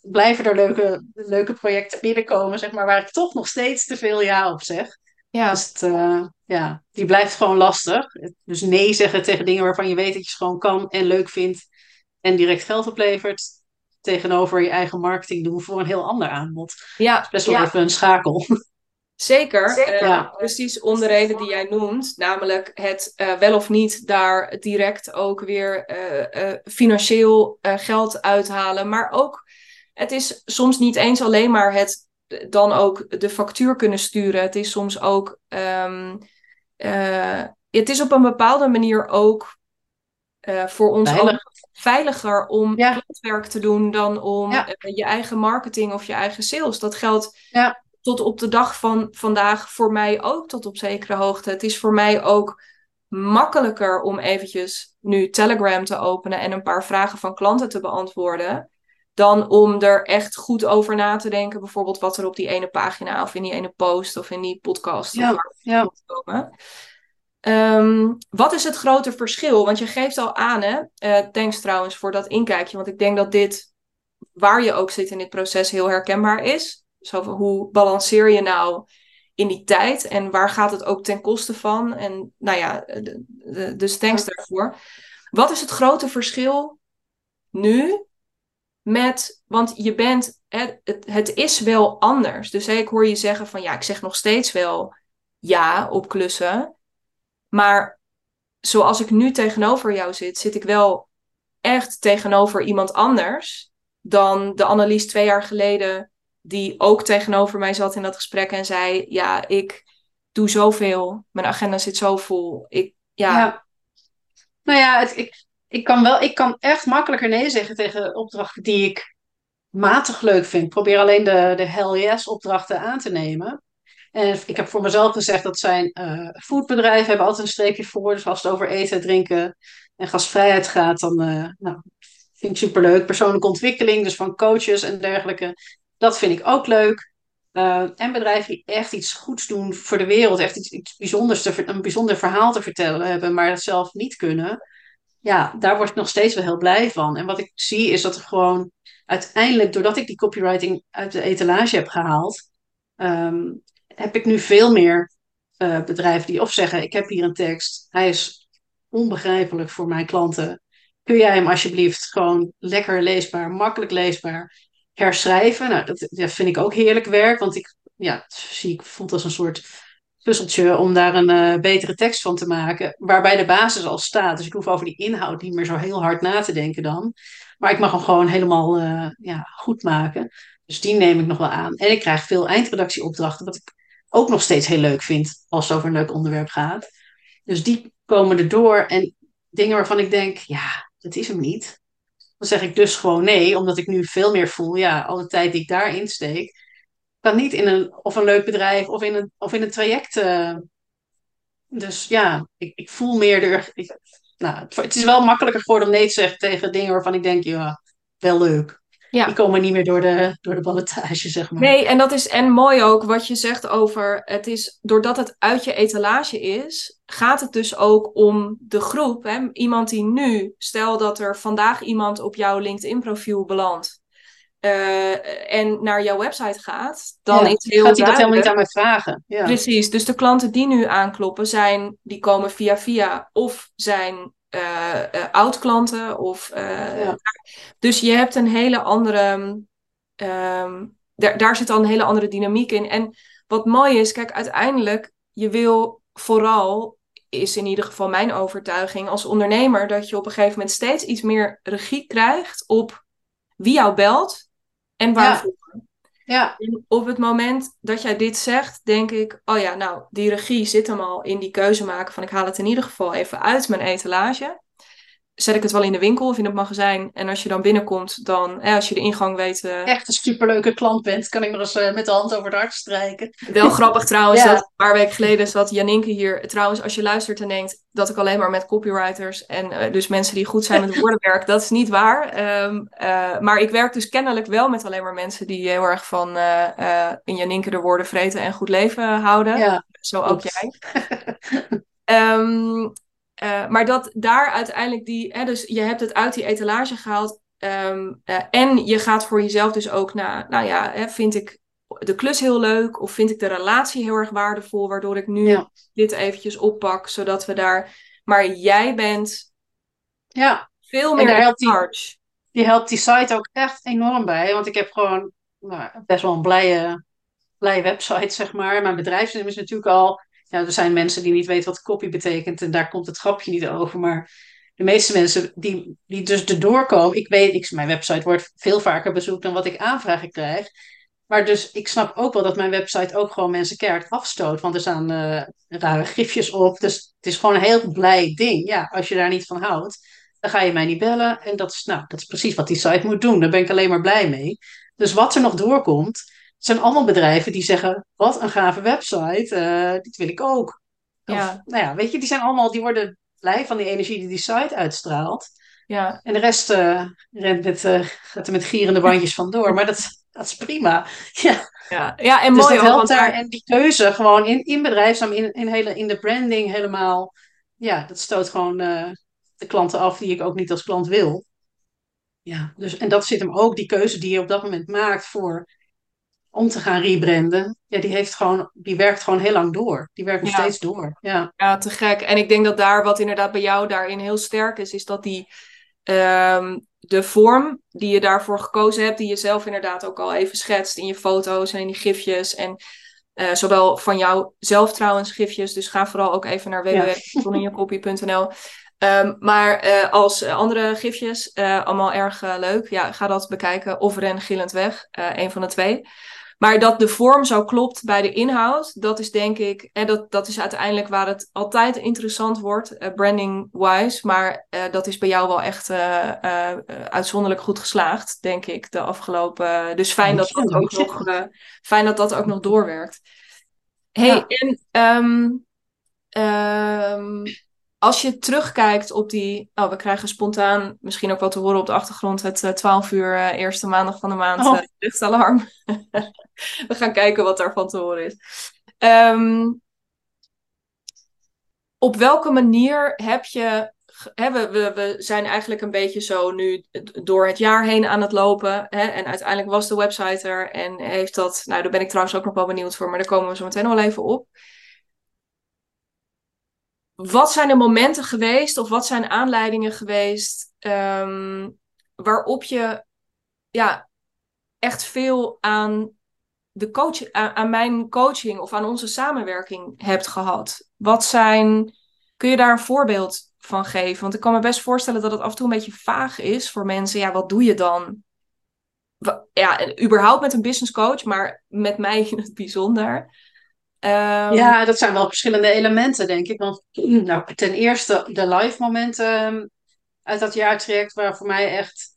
blijven er leuke, leuke projecten binnenkomen, zeg maar, waar ik toch nog steeds te veel ja op zeg. Ja. Dus het, eh, ja, die blijft gewoon lastig. Dus nee zeggen tegen dingen waarvan je weet dat je ze gewoon kan en leuk vindt en direct geld oplevert. Tegenover je eigen marketing doen voor een heel ander aanbod. Ja, Best wel ja. even een schakel. Zeker, Zeker. eh, Ja. precies om de reden die jij noemt, namelijk het eh, wel of niet daar direct ook weer eh, financieel geld uithalen. Maar ook, het is soms niet eens alleen maar het dan ook de factuur kunnen sturen. Het is soms ook, ehm, eh, het is op een bepaalde manier ook voor ons Veilig. veiliger om Ja. klantwerk te doen dan om Ja. je eigen marketing of je eigen sales. Dat geldt Ja. Tot op de dag van vandaag voor mij ook tot op zekere hoogte. Het is voor mij ook makkelijker om eventjes nu Telegram te openen en een paar vragen van klanten te beantwoorden. Dan om er echt goed over na te denken, bijvoorbeeld wat er op die ene pagina of in die ene post of in die podcast Ja, komen. Ehm, wat is het grote verschil? Want je geeft al aan, hè? Eh, thanks trouwens voor dat inkijkje. Want ik denk dat dit, waar je ook zit in dit proces, heel herkenbaar is. Zo hoe balanceer je nou in die tijd? En waar gaat het ook ten koste van? En nou ja, de- dus thanks daarvoor. Wat is het grote verschil nu met, want je bent, het, het, is wel anders. Dus ik hoor je zeggen van ja, ik zeg nog steeds wel ja op klussen. Maar zoals ik nu tegenover jou zit, zit ik wel echt tegenover iemand anders dan de Annelies twee jaar geleden, die ook tegenover mij zat in dat gesprek en zei: Ja, ik doe zoveel, mijn agenda zit zo vol. Ik, ja, Ja. Nou ja, ik, ik, kan wel, ik kan echt makkelijker nee zeggen tegen opdrachten die ik matig leuk vind. Ik probeer alleen de, de hell yes opdrachten aan te nemen. En ik heb voor mezelf gezegd dat zijn eh foodbedrijven hebben altijd een streepje voor. Dus als het over eten, drinken en gastvrijheid gaat, dan eh, nou, vind ik superleuk. Persoonlijke ontwikkeling, dus van coaches en dergelijke. Dat vind ik ook leuk. Eh, en bedrijven die echt iets goeds doen voor de wereld, echt iets, iets bijzonders, te, een bijzonder verhaal te vertellen hebben, maar het zelf niet kunnen. Ja, daar word ik nog steeds wel heel blij van. En wat ik zie is dat er gewoon uiteindelijk, doordat ik die copywriting uit de etalage heb gehaald, ehm, heb ik nu veel meer eh, bedrijven die of zeggen: Ik heb hier een tekst, hij is onbegrijpelijk voor mijn klanten. Kun jij hem alsjeblieft gewoon lekker leesbaar, makkelijk leesbaar herschrijven? Nou, dat, vind ik ook heerlijk werk, want ik ja, zie ik voelt als een soort puzzeltje om daar een eh, betere tekst van te maken, waarbij de basis al staat. Dus ik hoef over die inhoud niet meer zo heel hard na te denken dan. Maar ik mag hem gewoon helemaal eh, ja, goed maken. Dus die neem ik nog wel aan. En ik krijg veel eindredactieopdrachten, wat ik ook nog steeds heel leuk vind als het over een leuk onderwerp gaat. Dus die komen erdoor. En dingen waarvan ik denk, ja, dat is hem niet. Dan zeg ik dus gewoon nee, omdat ik nu veel meer voel, ja, alle tijd die ik daarin steek, kan niet in een, of een leuk bedrijf of in een, of in een traject. eh. dus ja, ik, ik voel meer de. Ik, nou, het, het is wel makkelijker geworden om nee te zeggen tegen dingen waarvan ik denk, ja, wel leuk. Ja. Die komen niet meer door de, door de ballotage, zeg maar. Nee, en dat is en mooi ook wat je zegt over het is doordat het uit je etalage is, gaat het dus ook om de groep. Hè? Iemand die nu, stel dat er vandaag iemand op jouw LinkedIn profiel belandt eh, en naar jouw website gaat, dan Ja, is heel gaat hij dat helemaal niet aan mij vragen? Ja. Precies, dus de klanten die nu aankloppen zijn, die komen via via of zijn eh, eh, oud-klanten of eh, Ja. dus je hebt een hele andere, ehm, daar, daar zit al een hele andere dynamiek in. En wat mooi is, kijk, uiteindelijk, je wil vooral, is in ieder geval mijn overtuiging als ondernemer, dat je op een gegeven moment steeds iets meer regie krijgt op wie jou belt en waarvoor. Ja, En op het moment dat jij dit zegt, denk ik, oh ja, nou, die regie zit hem al in die keuze maken van ik haal het in ieder geval even uit mijn etalage. Zet ik het wel in de winkel of in het magazijn. En als je dan binnenkomt, dan, eh, als je de ingang weet. eh, echt een superleuke klant bent, kan ik nog eens eh, met de hand over het hart strijken. Wel grappig trouwens, Ja. dat een paar weken geleden zat Janinke hier. Trouwens, als je luistert en denkt dat ik alleen maar met copywriters en eh, dus mensen die goed zijn met woorden werk, dat is niet waar. Ehm, eh, maar ik werk dus kennelijk wel met alleen maar mensen die heel erg van in Janinke de woorden vreten en goed leven houden. Ja, Zo ook jij. Ehm, eh, maar dat daar uiteindelijk die, hè, dus je hebt het uit die etalage gehaald. ehm, eh, en je gaat voor jezelf dus ook naar, nou ja, hè, vind ik de klus heel leuk? Of vind ik de relatie heel erg waardevol, waardoor ik nu Ja. dit eventjes oppak, zodat we daar... Maar jij bent Ja, veel En meer in helpt die- charge. die helpt die site ook echt enorm bij. Want ik heb gewoon nou, best wel een blije, blije website, zeg maar. Mijn bedrijfsnaam is natuurlijk al... Ja, er zijn mensen die niet weten wat copy betekent. En daar komt het grapje niet over. Maar de meeste mensen die, die dus erdoor komen... Ik weet, ik, mijn website wordt veel vaker bezoekt dan wat ik aanvragen krijg. Maar dus ik snap ook wel dat mijn website ook gewoon mensen keihard afstoot. Want er staan eh, rare gifjes op. Dus het is gewoon een heel blij ding. Ja, als je daar niet van houdt, dan ga je mij niet bellen. En dat nou, dat is precies wat die site moet doen. Daar ben ik alleen maar blij mee. Dus wat er nog doorkomt, zijn allemaal bedrijven die zeggen: Wat een gave website, eh, dit wil ik ook. Of, Ja. nou ja, weet je, die zijn allemaal, die worden blij van die energie die die site uitstraalt. Ja, En de rest eh, rent met, eh, gaat er met gierende bandjes vandoor. Maar dat, dat is prima. Ja. ja. ja en Dus mooi dat helpt daar. En die keuze gewoon in, in bedrijfsnaam, in, in, hele, in de branding helemaal. Ja, dat stoot gewoon de klanten af die ik ook niet als klant wil. Ja, dus, en dat zit hem ook, die keuze die je op dat moment maakt voor om te gaan rebranden. Ja, die, heeft gewoon, die werkt gewoon heel lang door. Die werkt nog Ja. steeds door. Ja, Ja, te gek. En ik denk dat daar wat inderdaad bij jou daarin heel sterk is, is dat die ehm, de vorm die je daarvoor gekozen hebt, die je zelf inderdaad ook al even schetst in je foto's en in die gifjes. En eh, zowel van jou zelf trouwens gifjes, dus ga vooral ook even naar Ja. www.toninjekopie.nl. Ehm, maar eh, als andere gifjes, eh, allemaal erg eh, leuk. Ja, ga dat bekijken. Of ren gillend weg, eh een van de twee. Maar dat de vorm zo klopt bij de inhoud, dat is denk ik, en dat, dat is uiteindelijk waar het altijd interessant wordt, eh, branding-wise. Maar eh, dat is bij jou wel echt eh, uitzonderlijk goed geslaagd, denk ik, de afgelopen. dus fijn dat dat ook nog, fijn dat dat ook nog doorwerkt. Hey, Ja. en ehm, ehm, als je terugkijkt op die. Oh, we krijgen spontaan misschien ook wel te horen op de achtergrond. Het eh, 12 uur eh, eerste maandag van de maand Oh. eh, luchtalarm. we gaan kijken wat daarvan te horen is. Ehm, op welke manier heb je. Hè, we, we, we zijn eigenlijk een beetje zo nu door het jaar heen aan het lopen. Hè, en uiteindelijk was de website er en heeft dat. Nou, daar ben ik trouwens ook nog wel benieuwd voor, maar daar komen we zo meteen wel even op. Wat zijn de momenten geweest of wat zijn aanleidingen geweest ehm, waarop je ja, echt veel aan, de coach, aan, aan mijn coaching of aan onze samenwerking hebt gehad? Wat zijn, kun je daar een voorbeeld van geven? Want ik kan me best voorstellen dat het af en toe een beetje vaag is voor mensen. Ja, wat doe je dan? Ja, überhaupt met een business coach, maar met mij in het bijzonder. Ehm, Ja, dat zijn wel verschillende elementen, denk ik. Want nou, ten eerste de live momenten ehm, uit dat jaartraject waren voor mij echt,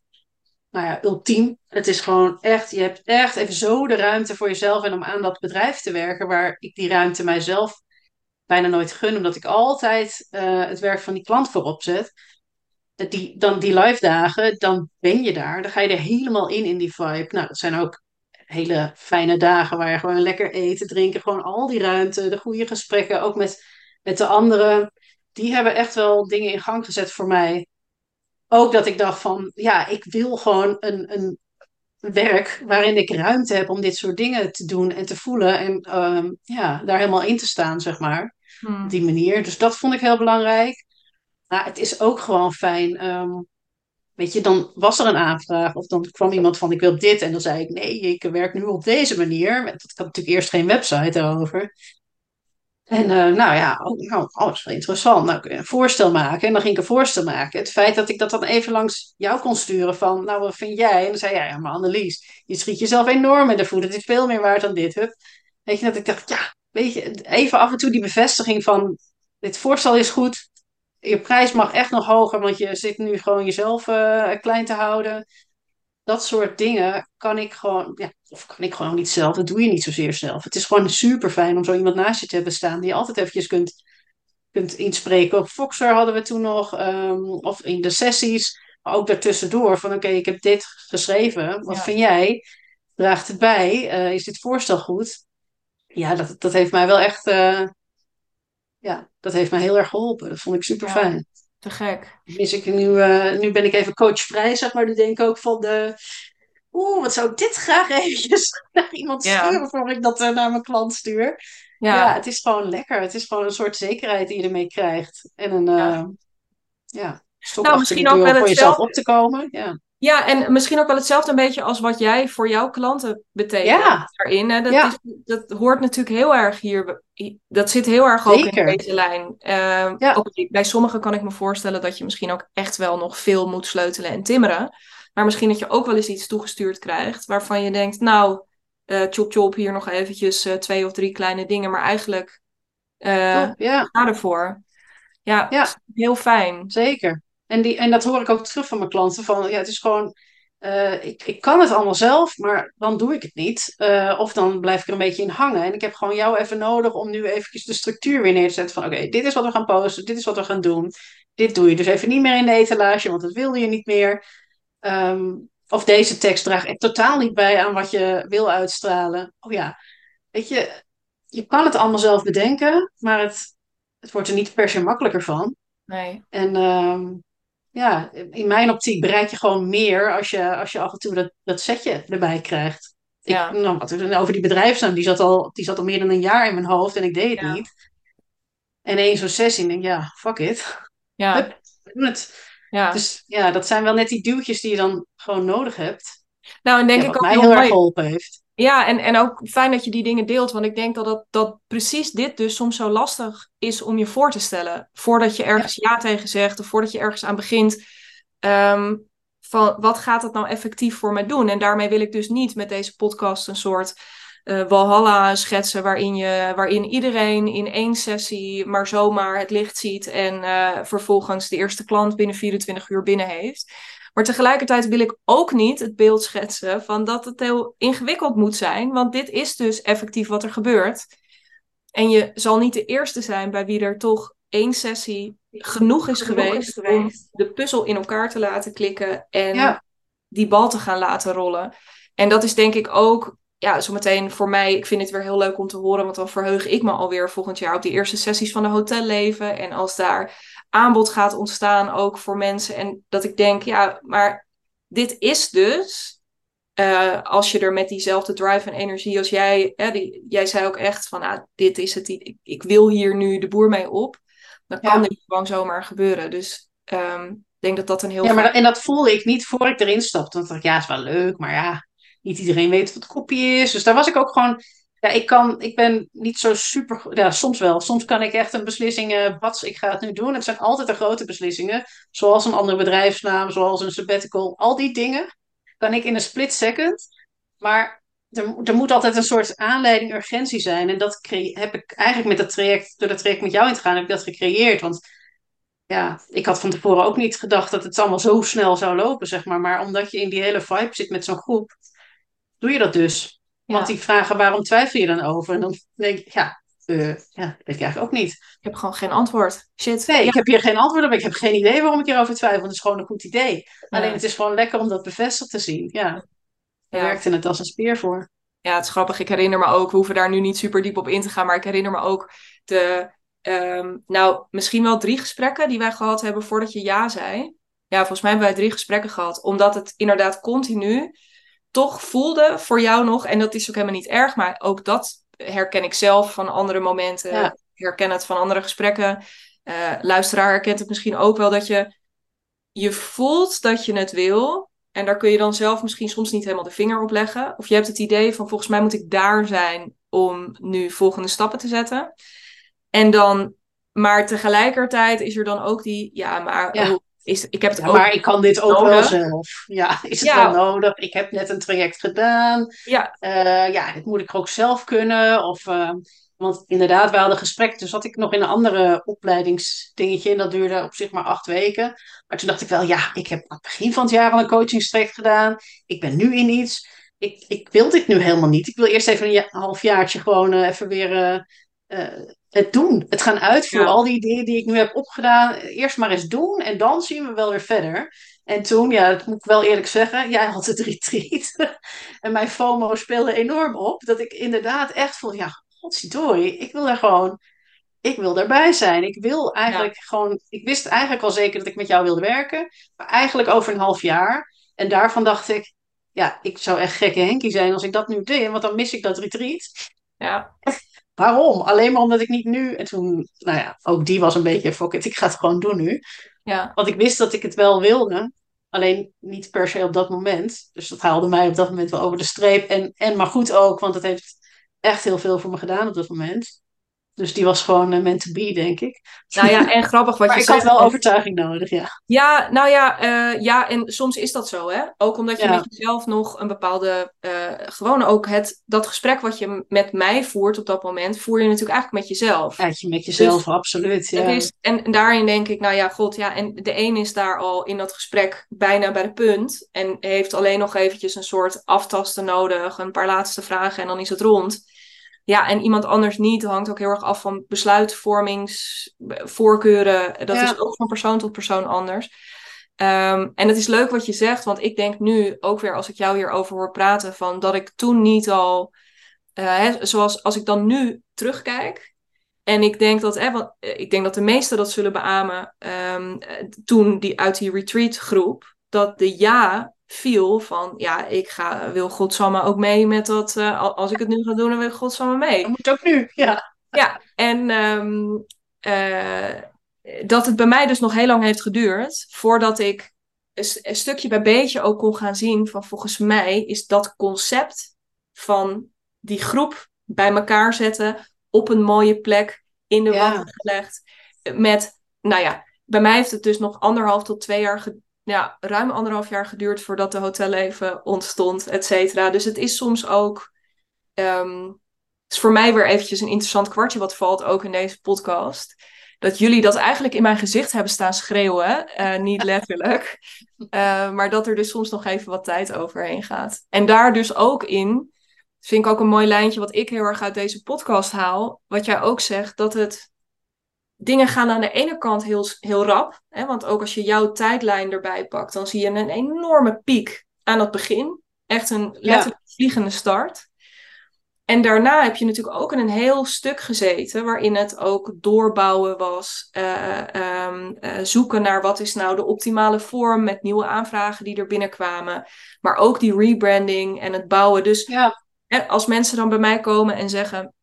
nou ja, ultiem. Het is gewoon echt, je hebt echt even zo de ruimte voor jezelf en om aan dat bedrijf te werken, waar ik die ruimte mijzelf bijna nooit gun, omdat ik altijd eh, het werk van die klant voorop zet. Dat Die, dan die live dagen, dan ben je daar. Dan ga je er helemaal in, in die vibe. Nou, dat zijn ook hele fijne dagen waar je gewoon lekker eten, drinken, gewoon al die ruimte, de goede gesprekken, ook met, met de anderen. Die hebben echt wel dingen in gang gezet voor mij. Ook dat ik dacht van, ja, ik wil gewoon een, een werk waarin ik ruimte heb om dit soort dingen te doen en te voelen. En ehm, ja, daar helemaal in te staan, zeg maar. hmm, Op die manier. Dus dat vond ik heel belangrijk. Maar het is ook gewoon fijn. ehm, weet je, dan was er een aanvraag. Of dan kwam iemand van, ik wil dit. En dan zei ik, nee, ik werk nu op deze manier. Want Ik had natuurlijk eerst geen website erover. En eh, nou ja, oh, nou, dat is wel interessant. Nou, een voorstel maken. En dan ging ik een voorstel maken. Het feit dat ik dat dan even langs jou kon sturen van, nou, wat vind jij? En dan zei jij, ja, maar Annelies, je schiet jezelf enorm in de voet. Het is veel meer waard dan dit. Weet je, dat ik dacht, ja, weet je, even af en toe die bevestiging van, dit voorstel is goed. Je prijs mag echt nog hoger, want je zit nu gewoon jezelf eh, klein te houden. Dat soort dingen kan ik gewoon, ja, of kan ik gewoon niet zelf. Dat doe je niet zozeer zelf. Het is gewoon super fijn om zo iemand naast je te hebben staan die je altijd eventjes kunt, kunt inspreken. Op Foxer hadden we toen nog, ehm, of in de sessies, maar ook daartussendoor. Van oké, ik heb dit geschreven. Wat Ja. vind jij? Draagt het bij? Eh, is dit voorstel goed? Ja, dat, dat heeft mij wel echt, eh, ja, dat heeft mij heel erg geholpen. Dat vond ik super fijn. te gek. Dus ik nu, nu ben ik even coachvrij, zeg maar. Nu denk ik ook van de, oeh, wat zou ik dit graag eventjes naar iemand Ja. sturen voor ik dat eh, naar mijn klant stuur. Ja. Ja, het is gewoon lekker. Het is gewoon een soort zekerheid die je ermee krijgt. En een, Ja. eh, ja, stok Nou, misschien ook wel voor jezelf op te komen. Ja, ja, en misschien ook wel hetzelfde een beetje als wat jij voor jouw klanten betekent Ja. daarin. Hè? Dat, Ja. is, dat hoort natuurlijk heel erg hier. Dat zit heel erg ook Zeker. in deze lijn. Ja. ook bij sommigen kan ik me voorstellen dat je misschien ook echt wel nog veel moet sleutelen en timmeren. Maar misschien dat je ook wel eens iets toegestuurd krijgt waarvan je denkt, nou, eh chop chop, hier nog eventjes eh, twee of drie kleine dingen. Maar eigenlijk eh top, ja, ga ervoor. Ja, Ja. heel fijn. zeker. En, die, en dat hoor ik ook terug van mijn klanten. Van, ja, het is gewoon, eh, ik, ik kan het allemaal zelf, maar dan doe ik het niet. Eh, of dan blijf ik er een beetje in hangen. En ik heb gewoon jou even nodig om nu eventjes de structuur weer neer te zetten. Van oké, dit is wat we gaan posten, dit is wat we gaan doen. Dit doe je dus even niet meer in de etalage, want dat wilde je niet meer. Ehm, of deze tekst draagt echt totaal niet bij aan wat je wil uitstralen. Oh ja, weet je, je kan het allemaal zelf bedenken, maar het, het wordt er niet per se makkelijker van. Nee. En ehm, ja, in mijn optiek bereik je gewoon meer als je, als je af en toe dat, dat setje erbij krijgt. Ik, Ja. nou, wat- over die bedrijfsnaam, die zat, al, die zat al meer dan een jaar in mijn hoofd en ik deed het Ja. niet. En één zo'n sessie, en ik denk ja, fuck it. Ja, Hup, we doen het. ja. Dus ja, dat zijn wel net die duwtjes die je dan gewoon nodig hebt. Nou, en denk Ja, ik ook mij heel heel erg mooi. geholpen heeft. Ja, en, en ook fijn dat je die dingen deelt, want ik denk dat, dat, dat precies dit dus soms zo lastig is om je voor te stellen. Voordat je ergens ja, tegen zegt of voordat je ergens aan begint. ehm, van wat gaat het nou effectief voor mij doen? En daarmee wil ik dus niet met deze podcast een soort eh walhalla schetsen waarin, je, waarin iedereen in één sessie maar zomaar het licht ziet en eh, vervolgens de eerste klant binnen 24 uur binnen heeft. Maar tegelijkertijd wil ik ook niet het beeld schetsen van dat het heel ingewikkeld moet zijn. Want dit is dus effectief wat er gebeurt. En je zal niet de eerste zijn bij wie er toch één sessie genoeg is, Genoeg geweest, is geweest. om de puzzel in elkaar te laten klikken en Ja. die bal te gaan laten rollen. En dat is denk ik ook, ja, zometeen voor mij, ik vind het weer heel leuk om te horen, want dan verheug ik me alweer volgend jaar op die eerste sessies van de hotelleven. En als daar aanbod gaat ontstaan ook voor mensen. En dat ik denk, ja, maar dit is dus, eh, als je er met diezelfde drive en energie als jij, hè, die, jij zei ook echt van, ah, dit is het, ik, ik wil hier nu de boer mee op. Dan kan Ja. dit gewoon zomaar gebeuren. Dus ehm, ik denk dat dat een heel Ja, maar dat- en dat voelde ik niet voor ik erin stapte. Want ik dacht, ja, is wel leuk, maar ja, niet iedereen weet wat kopie is. Dus daar was ik ook gewoon, ja, ik kan, ik ben niet zo super, ja, soms wel. Soms kan ik echt een beslissing, eh wat, ik ga het nu doen. Het zijn altijd de grote beslissingen, zoals een andere bedrijfsnaam, zoals een sabbatical. Al die dingen kan ik in een split second. Maar er, er moet altijd een soort aanleiding, urgentie zijn. En dat heb ik eigenlijk met dat traject, door dat traject met jou in te gaan, heb ik dat gecreëerd. Want ja, ik had van tevoren ook niet gedacht dat het allemaal zo snel zou lopen, zeg maar. Maar omdat je in die hele vibe zit met zo'n groep, doe je dat dus. Want die vragen, waarom twijfel je dan over? En dan denk ik, ja, eh, ja, dat weet ik eigenlijk ook niet. Ik heb gewoon geen antwoord. Shit. Nee, Ja. ik heb hier geen antwoord op. Ik heb geen idee waarom ik hierover twijfel. Het is gewoon een goed idee. Alleen het is gewoon lekker om dat bevestigd te zien. Ja, daar Ja. werkte het als een speer voor. Ja, het is grappig. Ik herinner me ook, we hoeven daar nu niet super diep op in te gaan, maar ik herinner me ook de, ehm, nou, misschien wel drie gesprekken die wij gehad hebben voordat je ja zei. Ja, volgens mij hebben wij drie gesprekken gehad, omdat het inderdaad continu toch voelde voor jou nog, en dat is ook helemaal niet erg, maar ook dat herken ik zelf van andere momenten, Ja. herken het van andere gesprekken. Eh, luisteraar herkent het misschien ook wel dat je, je voelt dat je het wil, en daar kun je dan zelf misschien soms niet helemaal de vinger op leggen. Of je hebt het idee van volgens mij moet ik daar zijn om nu volgende stappen te zetten. En dan, maar tegelijkertijd is er dan ook die, ja, maar Ja. oh, is, ik heb het Ja, ook. maar ik kan dit ook wel zelf. Ja, is het Ja. wel nodig? Ik heb net een traject gedaan. Ja, Eh, ja, dit moet ik ook zelf kunnen. Of, eh, want inderdaad, we hadden gesprek. Toen zat ik nog in een andere opleidingsdingetje. En dat duurde op zich maar acht weken. Maar toen dacht ik wel, ja, ik heb aan het begin van het jaar al een coachingstraject gedaan. Ik ben nu in iets. Ik, ik wil dit nu helemaal niet. Ik wil eerst even een ja- halfjaartje gewoon eh, even weer het doen. Het gaan uitvoeren. Ja. Al die dingen die ik nu heb opgedaan. Eerst maar eens doen. En dan zien we wel weer verder. En toen, ja, dat moet ik wel eerlijk zeggen, jij had het retreat. en mijn FOMO speelde enorm op. Dat ik inderdaad echt voel, ja, godzijdank, ik wil daar gewoon, ik wil daarbij zijn. Ik wil eigenlijk gewoon, ik wist eigenlijk al zeker dat ik met jou wilde werken. Maar eigenlijk over een half jaar. En daarvan dacht ik, ja, ik zou echt gekke Henkie zijn als ik dat nu deed, want dan mis ik dat retreat. Ja. Waarom? Alleen maar omdat ik niet nu. En toen, nou ja, ook die was een beetje fuck it, ik ga het gewoon doen nu. Ja. Want ik wist dat ik het wel wilde, alleen niet per se op dat moment. Dus dat haalde mij op dat moment wel over de streep. En, en maar goed ook, want het heeft echt heel veel voor me gedaan op dat moment. Dus die was gewoon uh, meant to be, denk ik. Nou ja, en grappig wat maar je ik zegt. had wel overtuiging nodig, ja. Ja, nou ja, uh, ja, en soms is dat zo, hè. Ook omdat je Ja. met jezelf nog een bepaalde... uh, gewoon ook het, dat gesprek wat je met mij voert op dat moment... voer je natuurlijk eigenlijk met jezelf. Je met jezelf, absoluut. Ja. Is, en, en daarin denk ik, nou ja, god, ja, en de een is daar al in dat gesprek bijna bij de punt. En heeft alleen nog eventjes een soort aftasten nodig, een paar laatste vragen en dan is het rond. Ja, en iemand anders niet, hangt ook heel erg af van besluitvormingsvoorkeuren. Dat Ja. is ook van persoon tot persoon anders. Ehm, en het is leuk wat je zegt, want ik denk nu ook weer als ik jou hierover hoor praten, van dat ik toen niet al, eh, hè, zoals als ik dan nu terugkijk, en ik denk dat, hè, want, eh, ik denk dat de meesten dat zullen beamen, eh, toen die uit die retreat groep, dat de ja viel van, ja, ik ga, wil godsamme ook mee met dat, eh, al- als ik het nu ga doen, dan wil ik godsamme mee. Dat moet ook nu, ja. Ja, en ehm, eh, dat het bij mij dus nog heel lang heeft geduurd voordat ik een, stukje bij beetje ook kon gaan zien van volgens mij is dat concept van die groep bij elkaar zetten op een mooie plek in de Ja. wand gelegd met, nou ja, bij mij heeft het dus nog anderhalf tot twee jaar, ja, ruim anderhalf jaar geduurd voordat de hotelleven ontstond, et cetera. Dus het is soms ook het is voor mij weer eventjes een interessant kwartje wat valt ook in deze podcast. Dat jullie dat eigenlijk in mijn gezicht hebben staan schreeuwen. eh, niet letterlijk. Eh, maar dat er dus soms nog even wat tijd overheen gaat. En daar dus ook in, vind ik ook een mooi lijntje wat ik heel erg uit deze podcast haal. Wat jij ook zegt, dat het... Dingen gaan aan de ene kant heel, heel rap. Hè, want ook als je jouw tijdlijn erbij pakt, dan zie je een enorme piek aan het begin. Echt een letterlijk vliegende start. En daarna heb je natuurlijk ook in een heel stuk gezeten, waarin het ook doorbouwen was, eh, ehm, eh, zoeken naar wat is nou de optimale vorm met nieuwe aanvragen die er binnenkwamen, maar ook die rebranding en het bouwen. Dus Ja, als mensen dan bij mij komen en zeggen,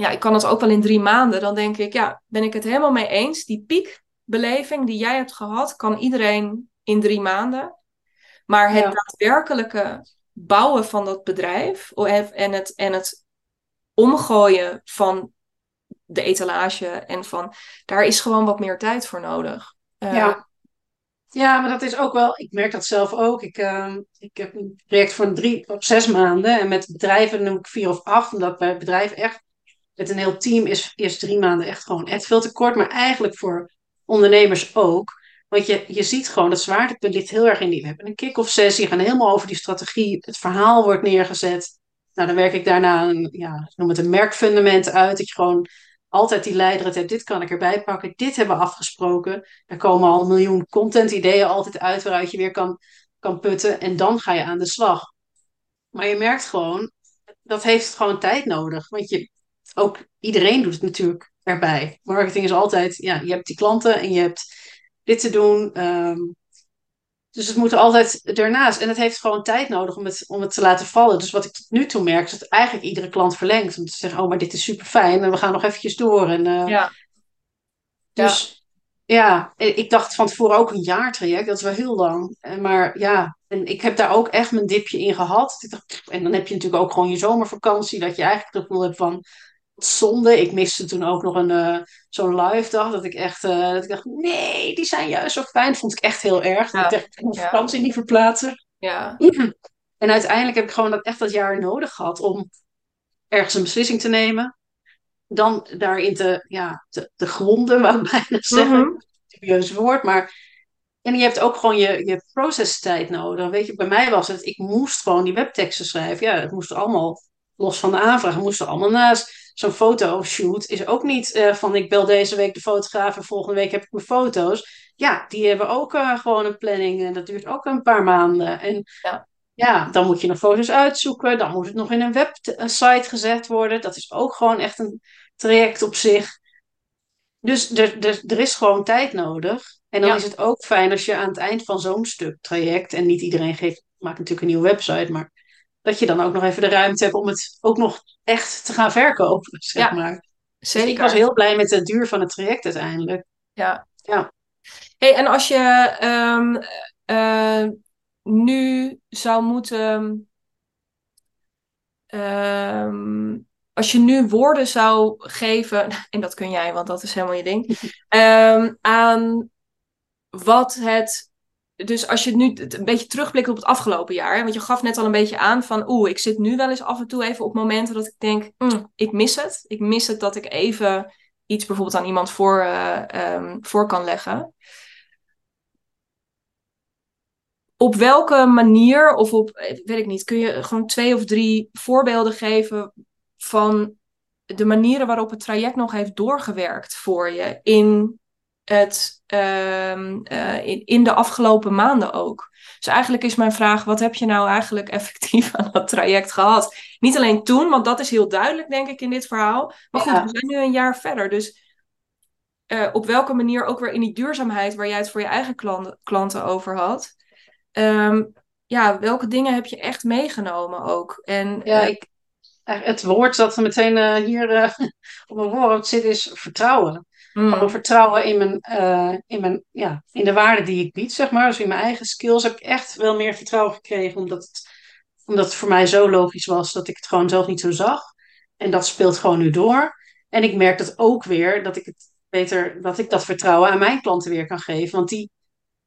ja, ik kan het ook wel in drie maanden, dan denk ik, ja, ben ik het helemaal mee eens. Die piekbeleving die jij hebt gehad, kan iedereen in drie maanden. Maar het Ja. daadwerkelijke bouwen van dat bedrijf en het, en het omgooien van de etalage en van daar is gewoon wat meer tijd voor nodig. Uh, ja. Ja, maar dat is ook wel, ik merk dat zelf ook. Ik, uh, ik heb een project voor drie of zes maanden. En met bedrijven noem ik vier of acht. Omdat bij bedrijven echt, met een heel team is eerst drie maanden echt gewoon echt veel te kort. Maar eigenlijk voor ondernemers ook. Want je, je ziet gewoon, dat zwaartepunt ligt heel erg in die. We hebben een kick-off sessie, gaan helemaal over die strategie. Het verhaal wordt neergezet. Nou, dan werk ik daarna een, ja, noem het een merkfundament uit. Dat je gewoon altijd die leider hebt. Dit kan ik erbij pakken. Dit hebben we afgesproken. Er komen al een miljoen content ideeën altijd uit waaruit je weer kan, kan putten. En dan ga je aan de slag. Maar je merkt gewoon, dat heeft gewoon tijd nodig. Want je, ook iedereen doet het natuurlijk erbij. Marketing is altijd, ja, je hebt die klanten en je hebt dit te doen. Um, dus het moet altijd ernaast. En het heeft gewoon tijd nodig om het, om het te laten vallen. Dus wat ik tot nu toe merk, is dat eigenlijk iedere klant verlengt. Om te zeggen, oh, maar dit is super fijn. En we gaan nog eventjes door. En, uh, ja. Dus ja. ja, ik dacht van tevoren ook een jaartraject. Dat is wel heel lang. Maar ja, en ik heb daar ook echt mijn dipje in gehad. En dan heb je natuurlijk ook gewoon je zomervakantie. Dat je eigenlijk het gevoel hebt van zonde. Ik miste toen ook nog een uh, zo'n live dag. Dat ik echt uh, dat ik dacht, nee, die zijn juist zo fijn. Dat vond ik echt heel erg. Ja. Ik dacht, ik moet ja. vakantie niet verplaatsen. Ja. En uiteindelijk heb ik gewoon dat, echt dat jaar nodig gehad om ergens een beslissing te nemen. Dan daarin te, ja, te, te gronden, wou ik bijna zeggen. Mm -hmm. Serieus woord, maar... En je hebt ook gewoon je, je processtijd nodig. Weet je, bij mij was het, ik moest gewoon die webteksten schrijven. Ja, het moest allemaal, los van de aanvraag, moest er allemaal naast zo'n fotoshoot is ook niet uh, van ik bel deze week de fotograaf en volgende week heb ik mijn foto's. Ja, die hebben ook uh, gewoon een planning en dat duurt ook een paar maanden. En ja. ja, dan moet je nog foto's uitzoeken, dan moet het nog in een website gezet worden. Dat is ook gewoon echt een traject op zich. Dus er, er, er is gewoon tijd nodig. En dan Ja. is het ook fijn als je aan het eind van zo'n stuk traject, en niet iedereen geeft maak natuurlijk een nieuwe website, maar dat je dan ook nog even de ruimte hebt om het ook nog echt te gaan verkopen, zeg Ja, maar. Dus zeker. ik was heel blij met de duur van het traject uiteindelijk. Ja. Ja. Hey, en als je ehm, eh, nu zou moeten. ehm, als je nu woorden zou geven, en dat kun jij, want dat is helemaal je ding, ehm, aan wat het. Dus als je nu een beetje terugblikt op het afgelopen jaar, want je gaf net al een beetje aan van, oeh, ik zit nu wel eens af en toe even op momenten dat ik denk, "Mm, ik mis het. Ik mis het dat ik even iets bijvoorbeeld aan iemand voor, eh, ehm, voor kan leggen. Op welke manier, of op, eh, weet ik niet, kun je gewoon twee of drie voorbeelden geven van de manieren waarop het traject nog heeft doorgewerkt voor je in, het, ehm, eh, in, in de afgelopen maanden ook? Dus eigenlijk is mijn vraag, wat heb je nou eigenlijk effectief aan dat traject gehad? Niet alleen toen, want dat is heel duidelijk, denk ik, in dit verhaal. Maar goed, Ja. we zijn nu een jaar verder, dus eh, op welke manier ook weer in die duurzaamheid waar jij het voor je eigen klanten, klanten over had. Ehm, ja, welke dingen heb je echt meegenomen ook? En Ja, eh, ik, het woord dat meteen hier op mijn voorhoofd zit is vertrouwen. Mm, vertrouwen in, mijn, eh, in, mijn, ja, in de waarde die ik bied, zeg maar. Dus in mijn eigen skills heb ik echt wel meer vertrouwen gekregen. Omdat het, omdat het voor mij zo logisch was dat ik het gewoon zelf niet zo zag. En dat speelt gewoon nu door. En ik merk dat ook weer, dat ik het beter, dat ik dat vertrouwen aan mijn klanten weer kan geven. Want die,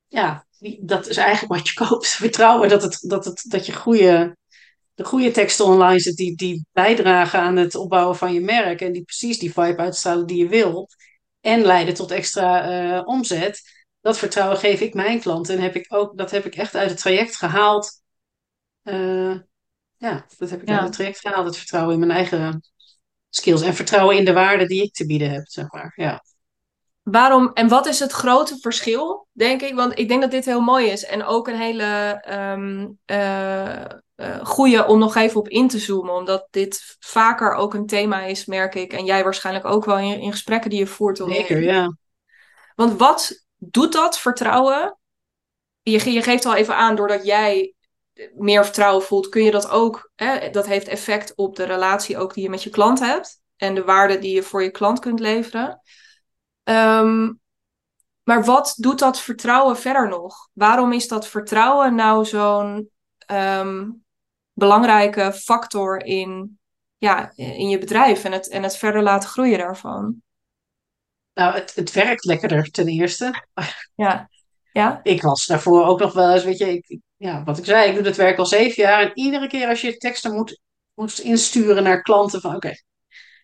ja, die, dat is eigenlijk wat je koopt. Vertrouwen dat, het, dat, het, dat je goede, de goede teksten online zet die, die bijdragen aan het opbouwen van je merk. En die precies die vibe uitstralen die je wil. En leiden tot extra eh, omzet. Dat vertrouwen geef ik mijn klanten. En heb ik ook, dat heb ik echt uit het traject gehaald. Eh, ja, dat heb ik Ja. uit het traject gehaald. Het vertrouwen in mijn eigen skills. En vertrouwen in de waarde die ik te bieden heb, zeg maar. Ja. Waarom en wat is het grote verschil, denk ik? Want ik denk dat dit heel mooi is en ook een hele ehm eh, eh, goede om nog even op in te zoomen, omdat dit vaker ook een thema is, merk ik. En jij waarschijnlijk ook wel in, in gesprekken die je voert. Zeker, ja. Want wat doet dat vertrouwen? Je, je geeft al even aan, doordat jij meer vertrouwen voelt, kun je dat ook. Hè, dat heeft effect op de relatie ook die je met je klant hebt. En de waarde die je voor je klant kunt leveren. Ehm, maar wat doet dat vertrouwen verder nog? Waarom is dat vertrouwen nou zo'n ehm, belangrijke factor in, ja, in je bedrijf en het, en het verder laten groeien daarvan? Nou, het, het werkt lekkerder ten eerste. Ja, ja, Ik was daarvoor ook nog wel eens, weet je, ik, ja, wat ik zei, ik doe dit werk al zeven jaar. En iedere keer als je teksten moet, moet insturen naar klanten van, oké,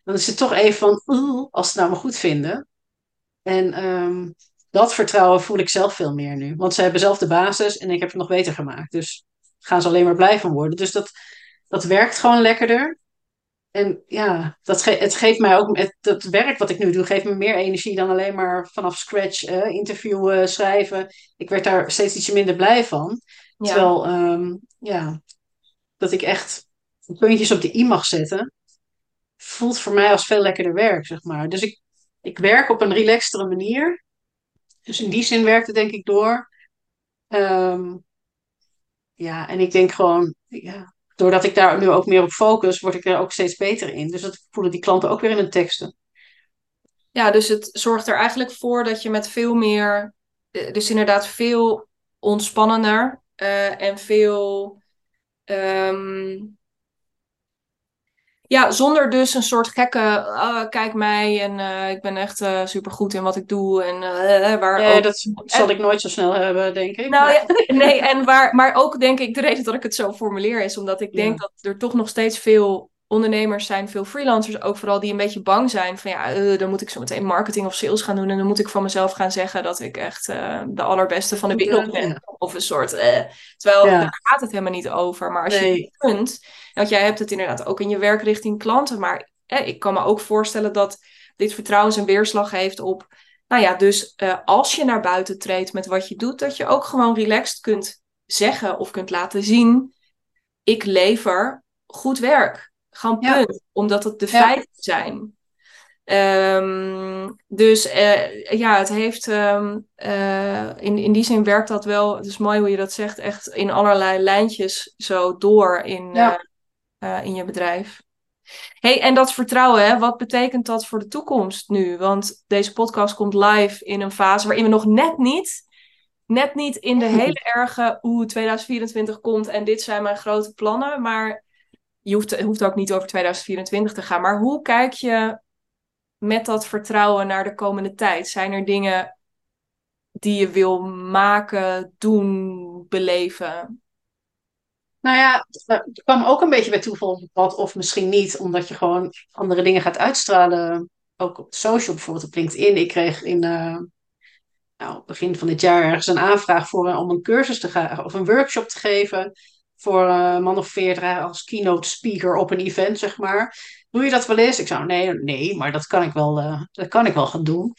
dan is het toch even van, als ze het nou maar goed vinden. En ehm, dat vertrouwen voel ik zelf veel meer nu. Want ze hebben zelf de basis en ik heb het nog beter gemaakt. Dus gaan ze alleen maar blij van worden. Dus dat, dat werkt gewoon lekkerder. En ja, dat ge het geeft mij ook, het, dat werk wat ik nu doe, geeft me meer energie dan alleen maar vanaf scratch eh, interviewen, schrijven. Ik werd daar steeds ietsje minder blij van. ja. Terwijl, ehm, ja, dat ik echt puntjes op de i mag zetten, voelt voor mij als veel lekkerder werk, zeg maar. Dus ik, ik werk op een relaxtere manier. Dus in die zin werkt het denk ik door. Ehm, ja, en ik denk gewoon, ja, doordat ik daar nu ook meer op focus, word ik er ook steeds beter in. Dus dat voelen die klanten ook weer in hun teksten. Ja, dus het zorgt er eigenlijk voor dat je met veel meer, eh, dus inderdaad veel ontspannender eh, en veel, ehm, ja, zonder dus een soort gekke, ah, kijk mij en eh, ik ben echt super supergoed in wat ik doe en eh, waar ook dat zal ik nooit zo snel hebben, denk ik. Nou Maar- ja, nee, en waar, maar ook denk ik de reden dat ik het zo formuleer is omdat ik denk Ja. dat er toch nog steeds veel ondernemers zijn, veel freelancers ook vooral, die een beetje bang zijn van ja, eh, dan moet ik zo meteen marketing of sales gaan doen en dan moet ik van mezelf gaan zeggen dat ik echt eh, de allerbeste van de wereld ben. Ja. Of een soort, eh, terwijl Ja. daar gaat het helemaal niet over. Maar als je het kunt, want jij hebt het inderdaad ook in je werk richting klanten, maar eh, ik kan me ook voorstellen dat dit vertrouwen zijn weerslag heeft op nou ja, dus als je naar buiten treedt met wat je doet, dat je ook gewoon relaxed kunt zeggen of kunt laten zien: ik lever goed werk. Gewoon Ja. punt. Omdat het de Ja. feiten zijn. Ehm, dus eh, ja, het heeft ehm, eh, in, in die zin werkt dat wel. Het is mooi hoe je dat zegt, echt in allerlei lijntjes zo door in, Ja. eh, in je bedrijf. Hey, en dat vertrouwen, hè, wat betekent dat voor de toekomst nu? Want deze podcast komt live in een fase waarin we nog net niet, net niet in de hele erge hoe 2024 komt en dit zijn mijn grote plannen, maar je hoeft, het hoeft ook niet over 2024 te gaan. Maar hoe kijk je met dat vertrouwen naar de komende tijd? Zijn er dingen die je wil maken, doen, beleven? Nou ja, het kwam ook een beetje bij toeval pad, of misschien niet, omdat je gewoon andere dingen gaat uitstralen. Ook op social, bijvoorbeeld op LinkedIn. Ik kreeg in eh, nou, begin van dit jaar ergens een aanvraag voor, om een cursus te gaan, of een workshop te geven voor eh, een man of veertig als keynote speaker op een event, zeg maar. Doe je dat wel eens? Ik zou, nee, nee, maar dat kan ik wel, eh, dat kan ik wel gaan doen.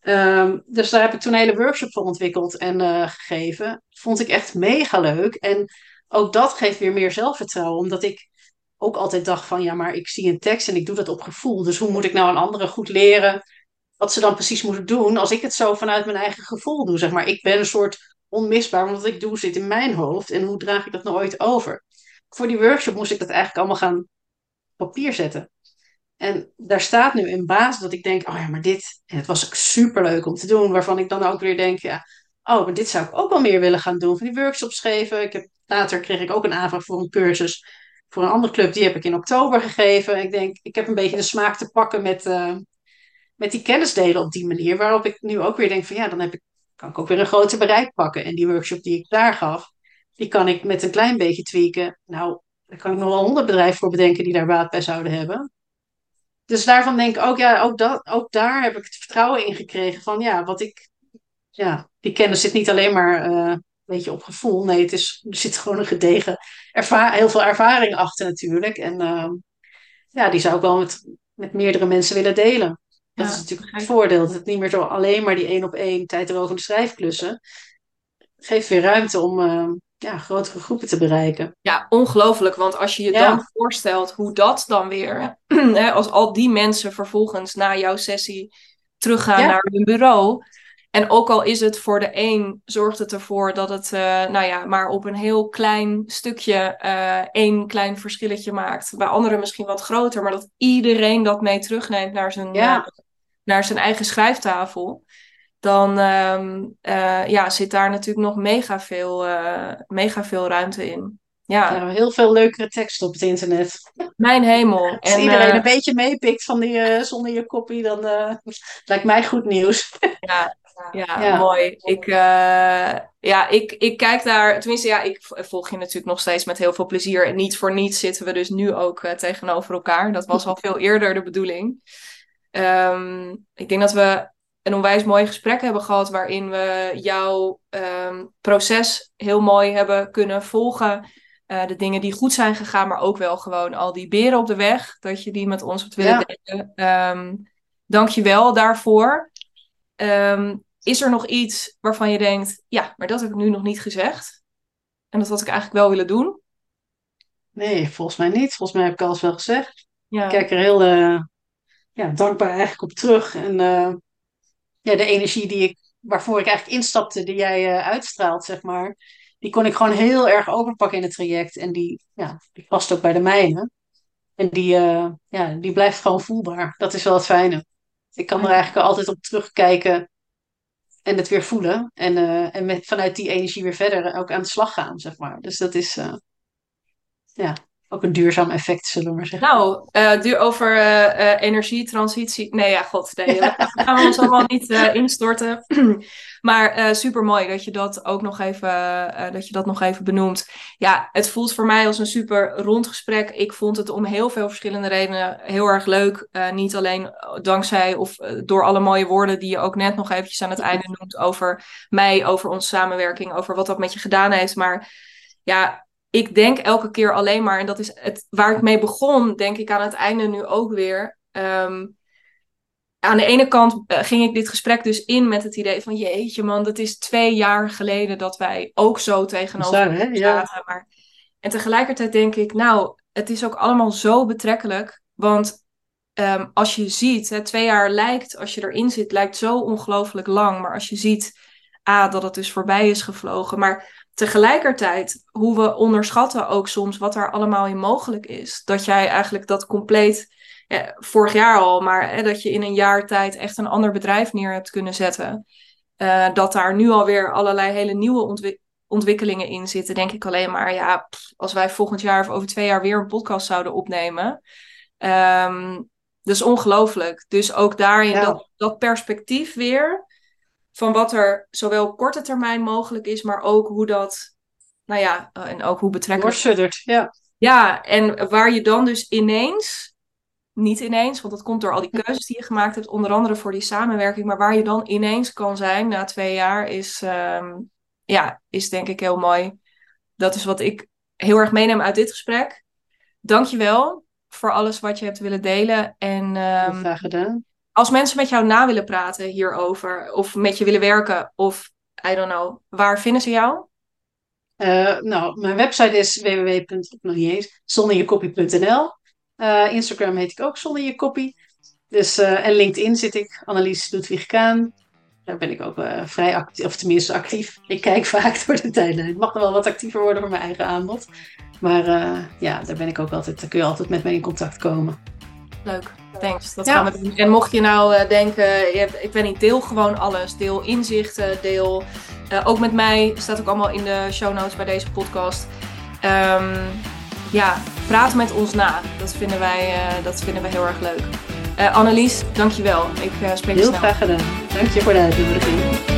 Ehm, dus daar heb ik toen een hele workshop voor ontwikkeld en eh, gegeven. Vond ik echt mega leuk. En ook dat geeft weer meer zelfvertrouwen, omdat ik ook altijd dacht van, ja, maar ik zie een tekst en ik doe dat op gevoel. Dus hoe moet ik nou aan anderen goed leren wat ze dan precies moeten doen als ik het zo vanuit mijn eigen gevoel doe, zeg maar. Ik ben een soort onmisbaar, want wat ik doe zit in mijn hoofd. En hoe draag ik dat nou ooit over? Voor die workshop moest ik dat eigenlijk allemaal gaan papier zetten. En daar staat nu in basis dat ik denk, oh ja, maar dit, en het was ook superleuk om te doen, waarvan ik dan ook weer denk, ja, oh, maar dit zou ik ook wel meer willen gaan doen, van die workshops geven. Ik heb, later kreeg ik ook een aanvraag voor een cursus voor een andere club, die heb ik in oktober gegeven. Ik denk, ik heb een beetje de smaak te pakken met, eh, met die kennis delen op die manier, waarop ik nu ook weer denk van, ja, dan heb ik, kan ik ook weer een groter bereik pakken. En die workshop die ik daar gaf, die kan ik met een klein beetje tweaken. Nou, daar kan ik nog wel honderd bedrijven voor bedenken die daar baat bij zouden hebben. Dus daarvan denk ik ook, ja, ook, dat, ook daar heb ik het vertrouwen in gekregen van, ja, wat ik, ja, die kennis zit niet alleen maar eh, een beetje op gevoel. Nee, het is, er zit gewoon een gedegen, heel veel ervaring achter natuurlijk. En ehm, ja, die zou ik wel met, met meerdere mensen willen delen. Dat Ja, is natuurlijk het voordeel, dat het niet meer zo alleen maar die één op één tijdrovende schrijfklussen. Geeft weer ruimte om ehm, ja, grotere groepen te bereiken. Ja, ongelooflijk. Want als je je Ja. dan voorstelt hoe dat dan weer, hè, als al die mensen vervolgens na jouw sessie teruggaan Ja. naar hun bureau. En ook al is het voor de een, zorgt het ervoor dat het, eh, nou ja, maar op een heel klein stukje eh, één klein verschilletje maakt. Bij anderen misschien wat groter, maar dat iedereen dat mee terugneemt naar zijn, Ja. Naar zijn eigen schrijftafel. Dan ehm, eh, ja, zit daar natuurlijk nog mega veel, eh, mega veel ruimte in. Ja, Ja, heel veel leukere teksten op het internet. mijn hemel. Als En, iedereen eh, een beetje meepikt van die, zonder je kopie, dan lijkt mij goed nieuws. ja, ja, Ja. mooi. Ik, ja, ik, ik kijk daar, tenminste, ja, ik volg je natuurlijk nog steeds met heel veel plezier. En niet voor niets zitten we dus nu ook tegenover elkaar. Dat was al veel eerder de bedoeling. Ehm, ik denk dat we een onwijs mooi gesprek hebben gehad waarin we jouw ehm, proces heel mooi hebben kunnen volgen. Eh, de dingen die goed zijn gegaan, maar ook wel gewoon al die beren op de weg, dat je die met ons hebt willen Ja. delen. Ehm Dank je wel daarvoor. Is er nog iets waarvan je denkt, ja, maar dat heb ik nu nog niet gezegd? En dat had ik eigenlijk wel willen doen? Nee, volgens mij niet. Volgens mij heb ik alles wel gezegd. Ja, Ik kijk er heel eh, ja, dankbaar eigenlijk op terug. En eh, ja, de energie die ik, waarvoor ik eigenlijk instapte, die jij eh, uitstraalt, zeg maar, die kon ik gewoon heel erg overpakken in het traject. En die, ja, die past ook bij de mijne. En die, eh, ja, die blijft gewoon voelbaar. Dat is wel het fijne. Ik kan er eigenlijk altijd op terugkijken en het weer voelen. En, en met, vanuit die energie weer verder ook aan de slag gaan, zeg maar. Dus dat is ja, ook een duurzaam effect, zullen we maar zeggen. Nou, eh, duur over eh, eh, energietransitie. Nee, ja, god, nee, daar gaan we ons allemaal niet instorten. maar super mooi dat je dat ook nog even, dat je dat nog even benoemt. Ja, het voelt voor mij als een super rond gesprek. Ik vond het om heel veel verschillende redenen heel erg leuk. Niet alleen dankzij of door alle mooie woorden die je ook net nog eventjes aan het einde noemt over mij, over onze samenwerking, over wat dat met je gedaan heeft. Maar ja, ik denk elke keer alleen maar, en dat is het, waar ik mee begon, denk ik aan het einde nu ook weer. Ehm, aan de ene kant eh, ging ik dit gesprek dus in met het idee van jeetje man, dat is twee jaar geleden dat wij ook zo tegenover? Ja. zaten. Maar, en tegelijkertijd denk ik, nou, het is ook allemaal zo betrekkelijk, want ehm, als je ziet, hè, twee jaar lijkt, als je erin zit, lijkt zo ongelooflijk lang. Maar als je ziet, A, dat het dus voorbij is gevlogen. Maar tegelijkertijd, hoe we onderschatten ook soms wat er allemaal in mogelijk is. Dat jij eigenlijk dat compleet, vorig jaar al, maar hè, dat je in een jaar tijd echt een ander bedrijf neer hebt kunnen zetten. Uh, dat daar nu alweer allerlei hele nieuwe ontwikkelingen in zitten, denk ik alleen maar, ja, als wij volgend jaar of over twee jaar weer een podcast zouden opnemen. Um, dat is ongelooflijk. Dus ook daarin dat, dat perspectief weer van wat er zowel korte termijn mogelijk is, maar ook hoe dat, nou ja, eh, en ook hoe betrekkelijk. ja. Ja, en waar je dan dus ineens, niet ineens, want dat komt door al die keuzes die je gemaakt hebt, onder andere voor die samenwerking, maar waar je dan ineens kan zijn na twee jaar, is, um, ja, is denk ik heel mooi. Dat is wat ik heel erg meeneem uit dit gesprek. Dankjewel voor alles wat je hebt willen delen. En, um, Graag gedaan als mensen met jou na willen praten hierover, of met je willen werken, of I don't know, waar vinden ze jou? Uh, nou, mijn website is. Uh, eh, Instagram heet ik ook Zonder Je Kopie. Dus, uh, en LinkedIn zit ik, Annelies Ludwig Kaan. Daar ben ik ook vrij actief, of tenminste actief. Ik kijk vaak door de tijdlijn. Het mag nog wel wat actiever worden voor mijn eigen aanbod. Maar ja, daar ben ik ook altijd, daar kun je altijd met mij in contact komen. Leuk. Thanks, dat gaan we doen. En mocht je nou uh, denken, ik ben niet, deel gewoon alles. Deel inzichten, deel... Uh, ook met mij, staat ook allemaal in de show notes bij deze podcast. Um, ja, praat met ons na. Dat vinden wij, uh, dat vinden wij heel erg leuk. Annelies, dankjewel. Ik spreek je snel. Heel graag gedaan. Dank je voor de uitnodiging.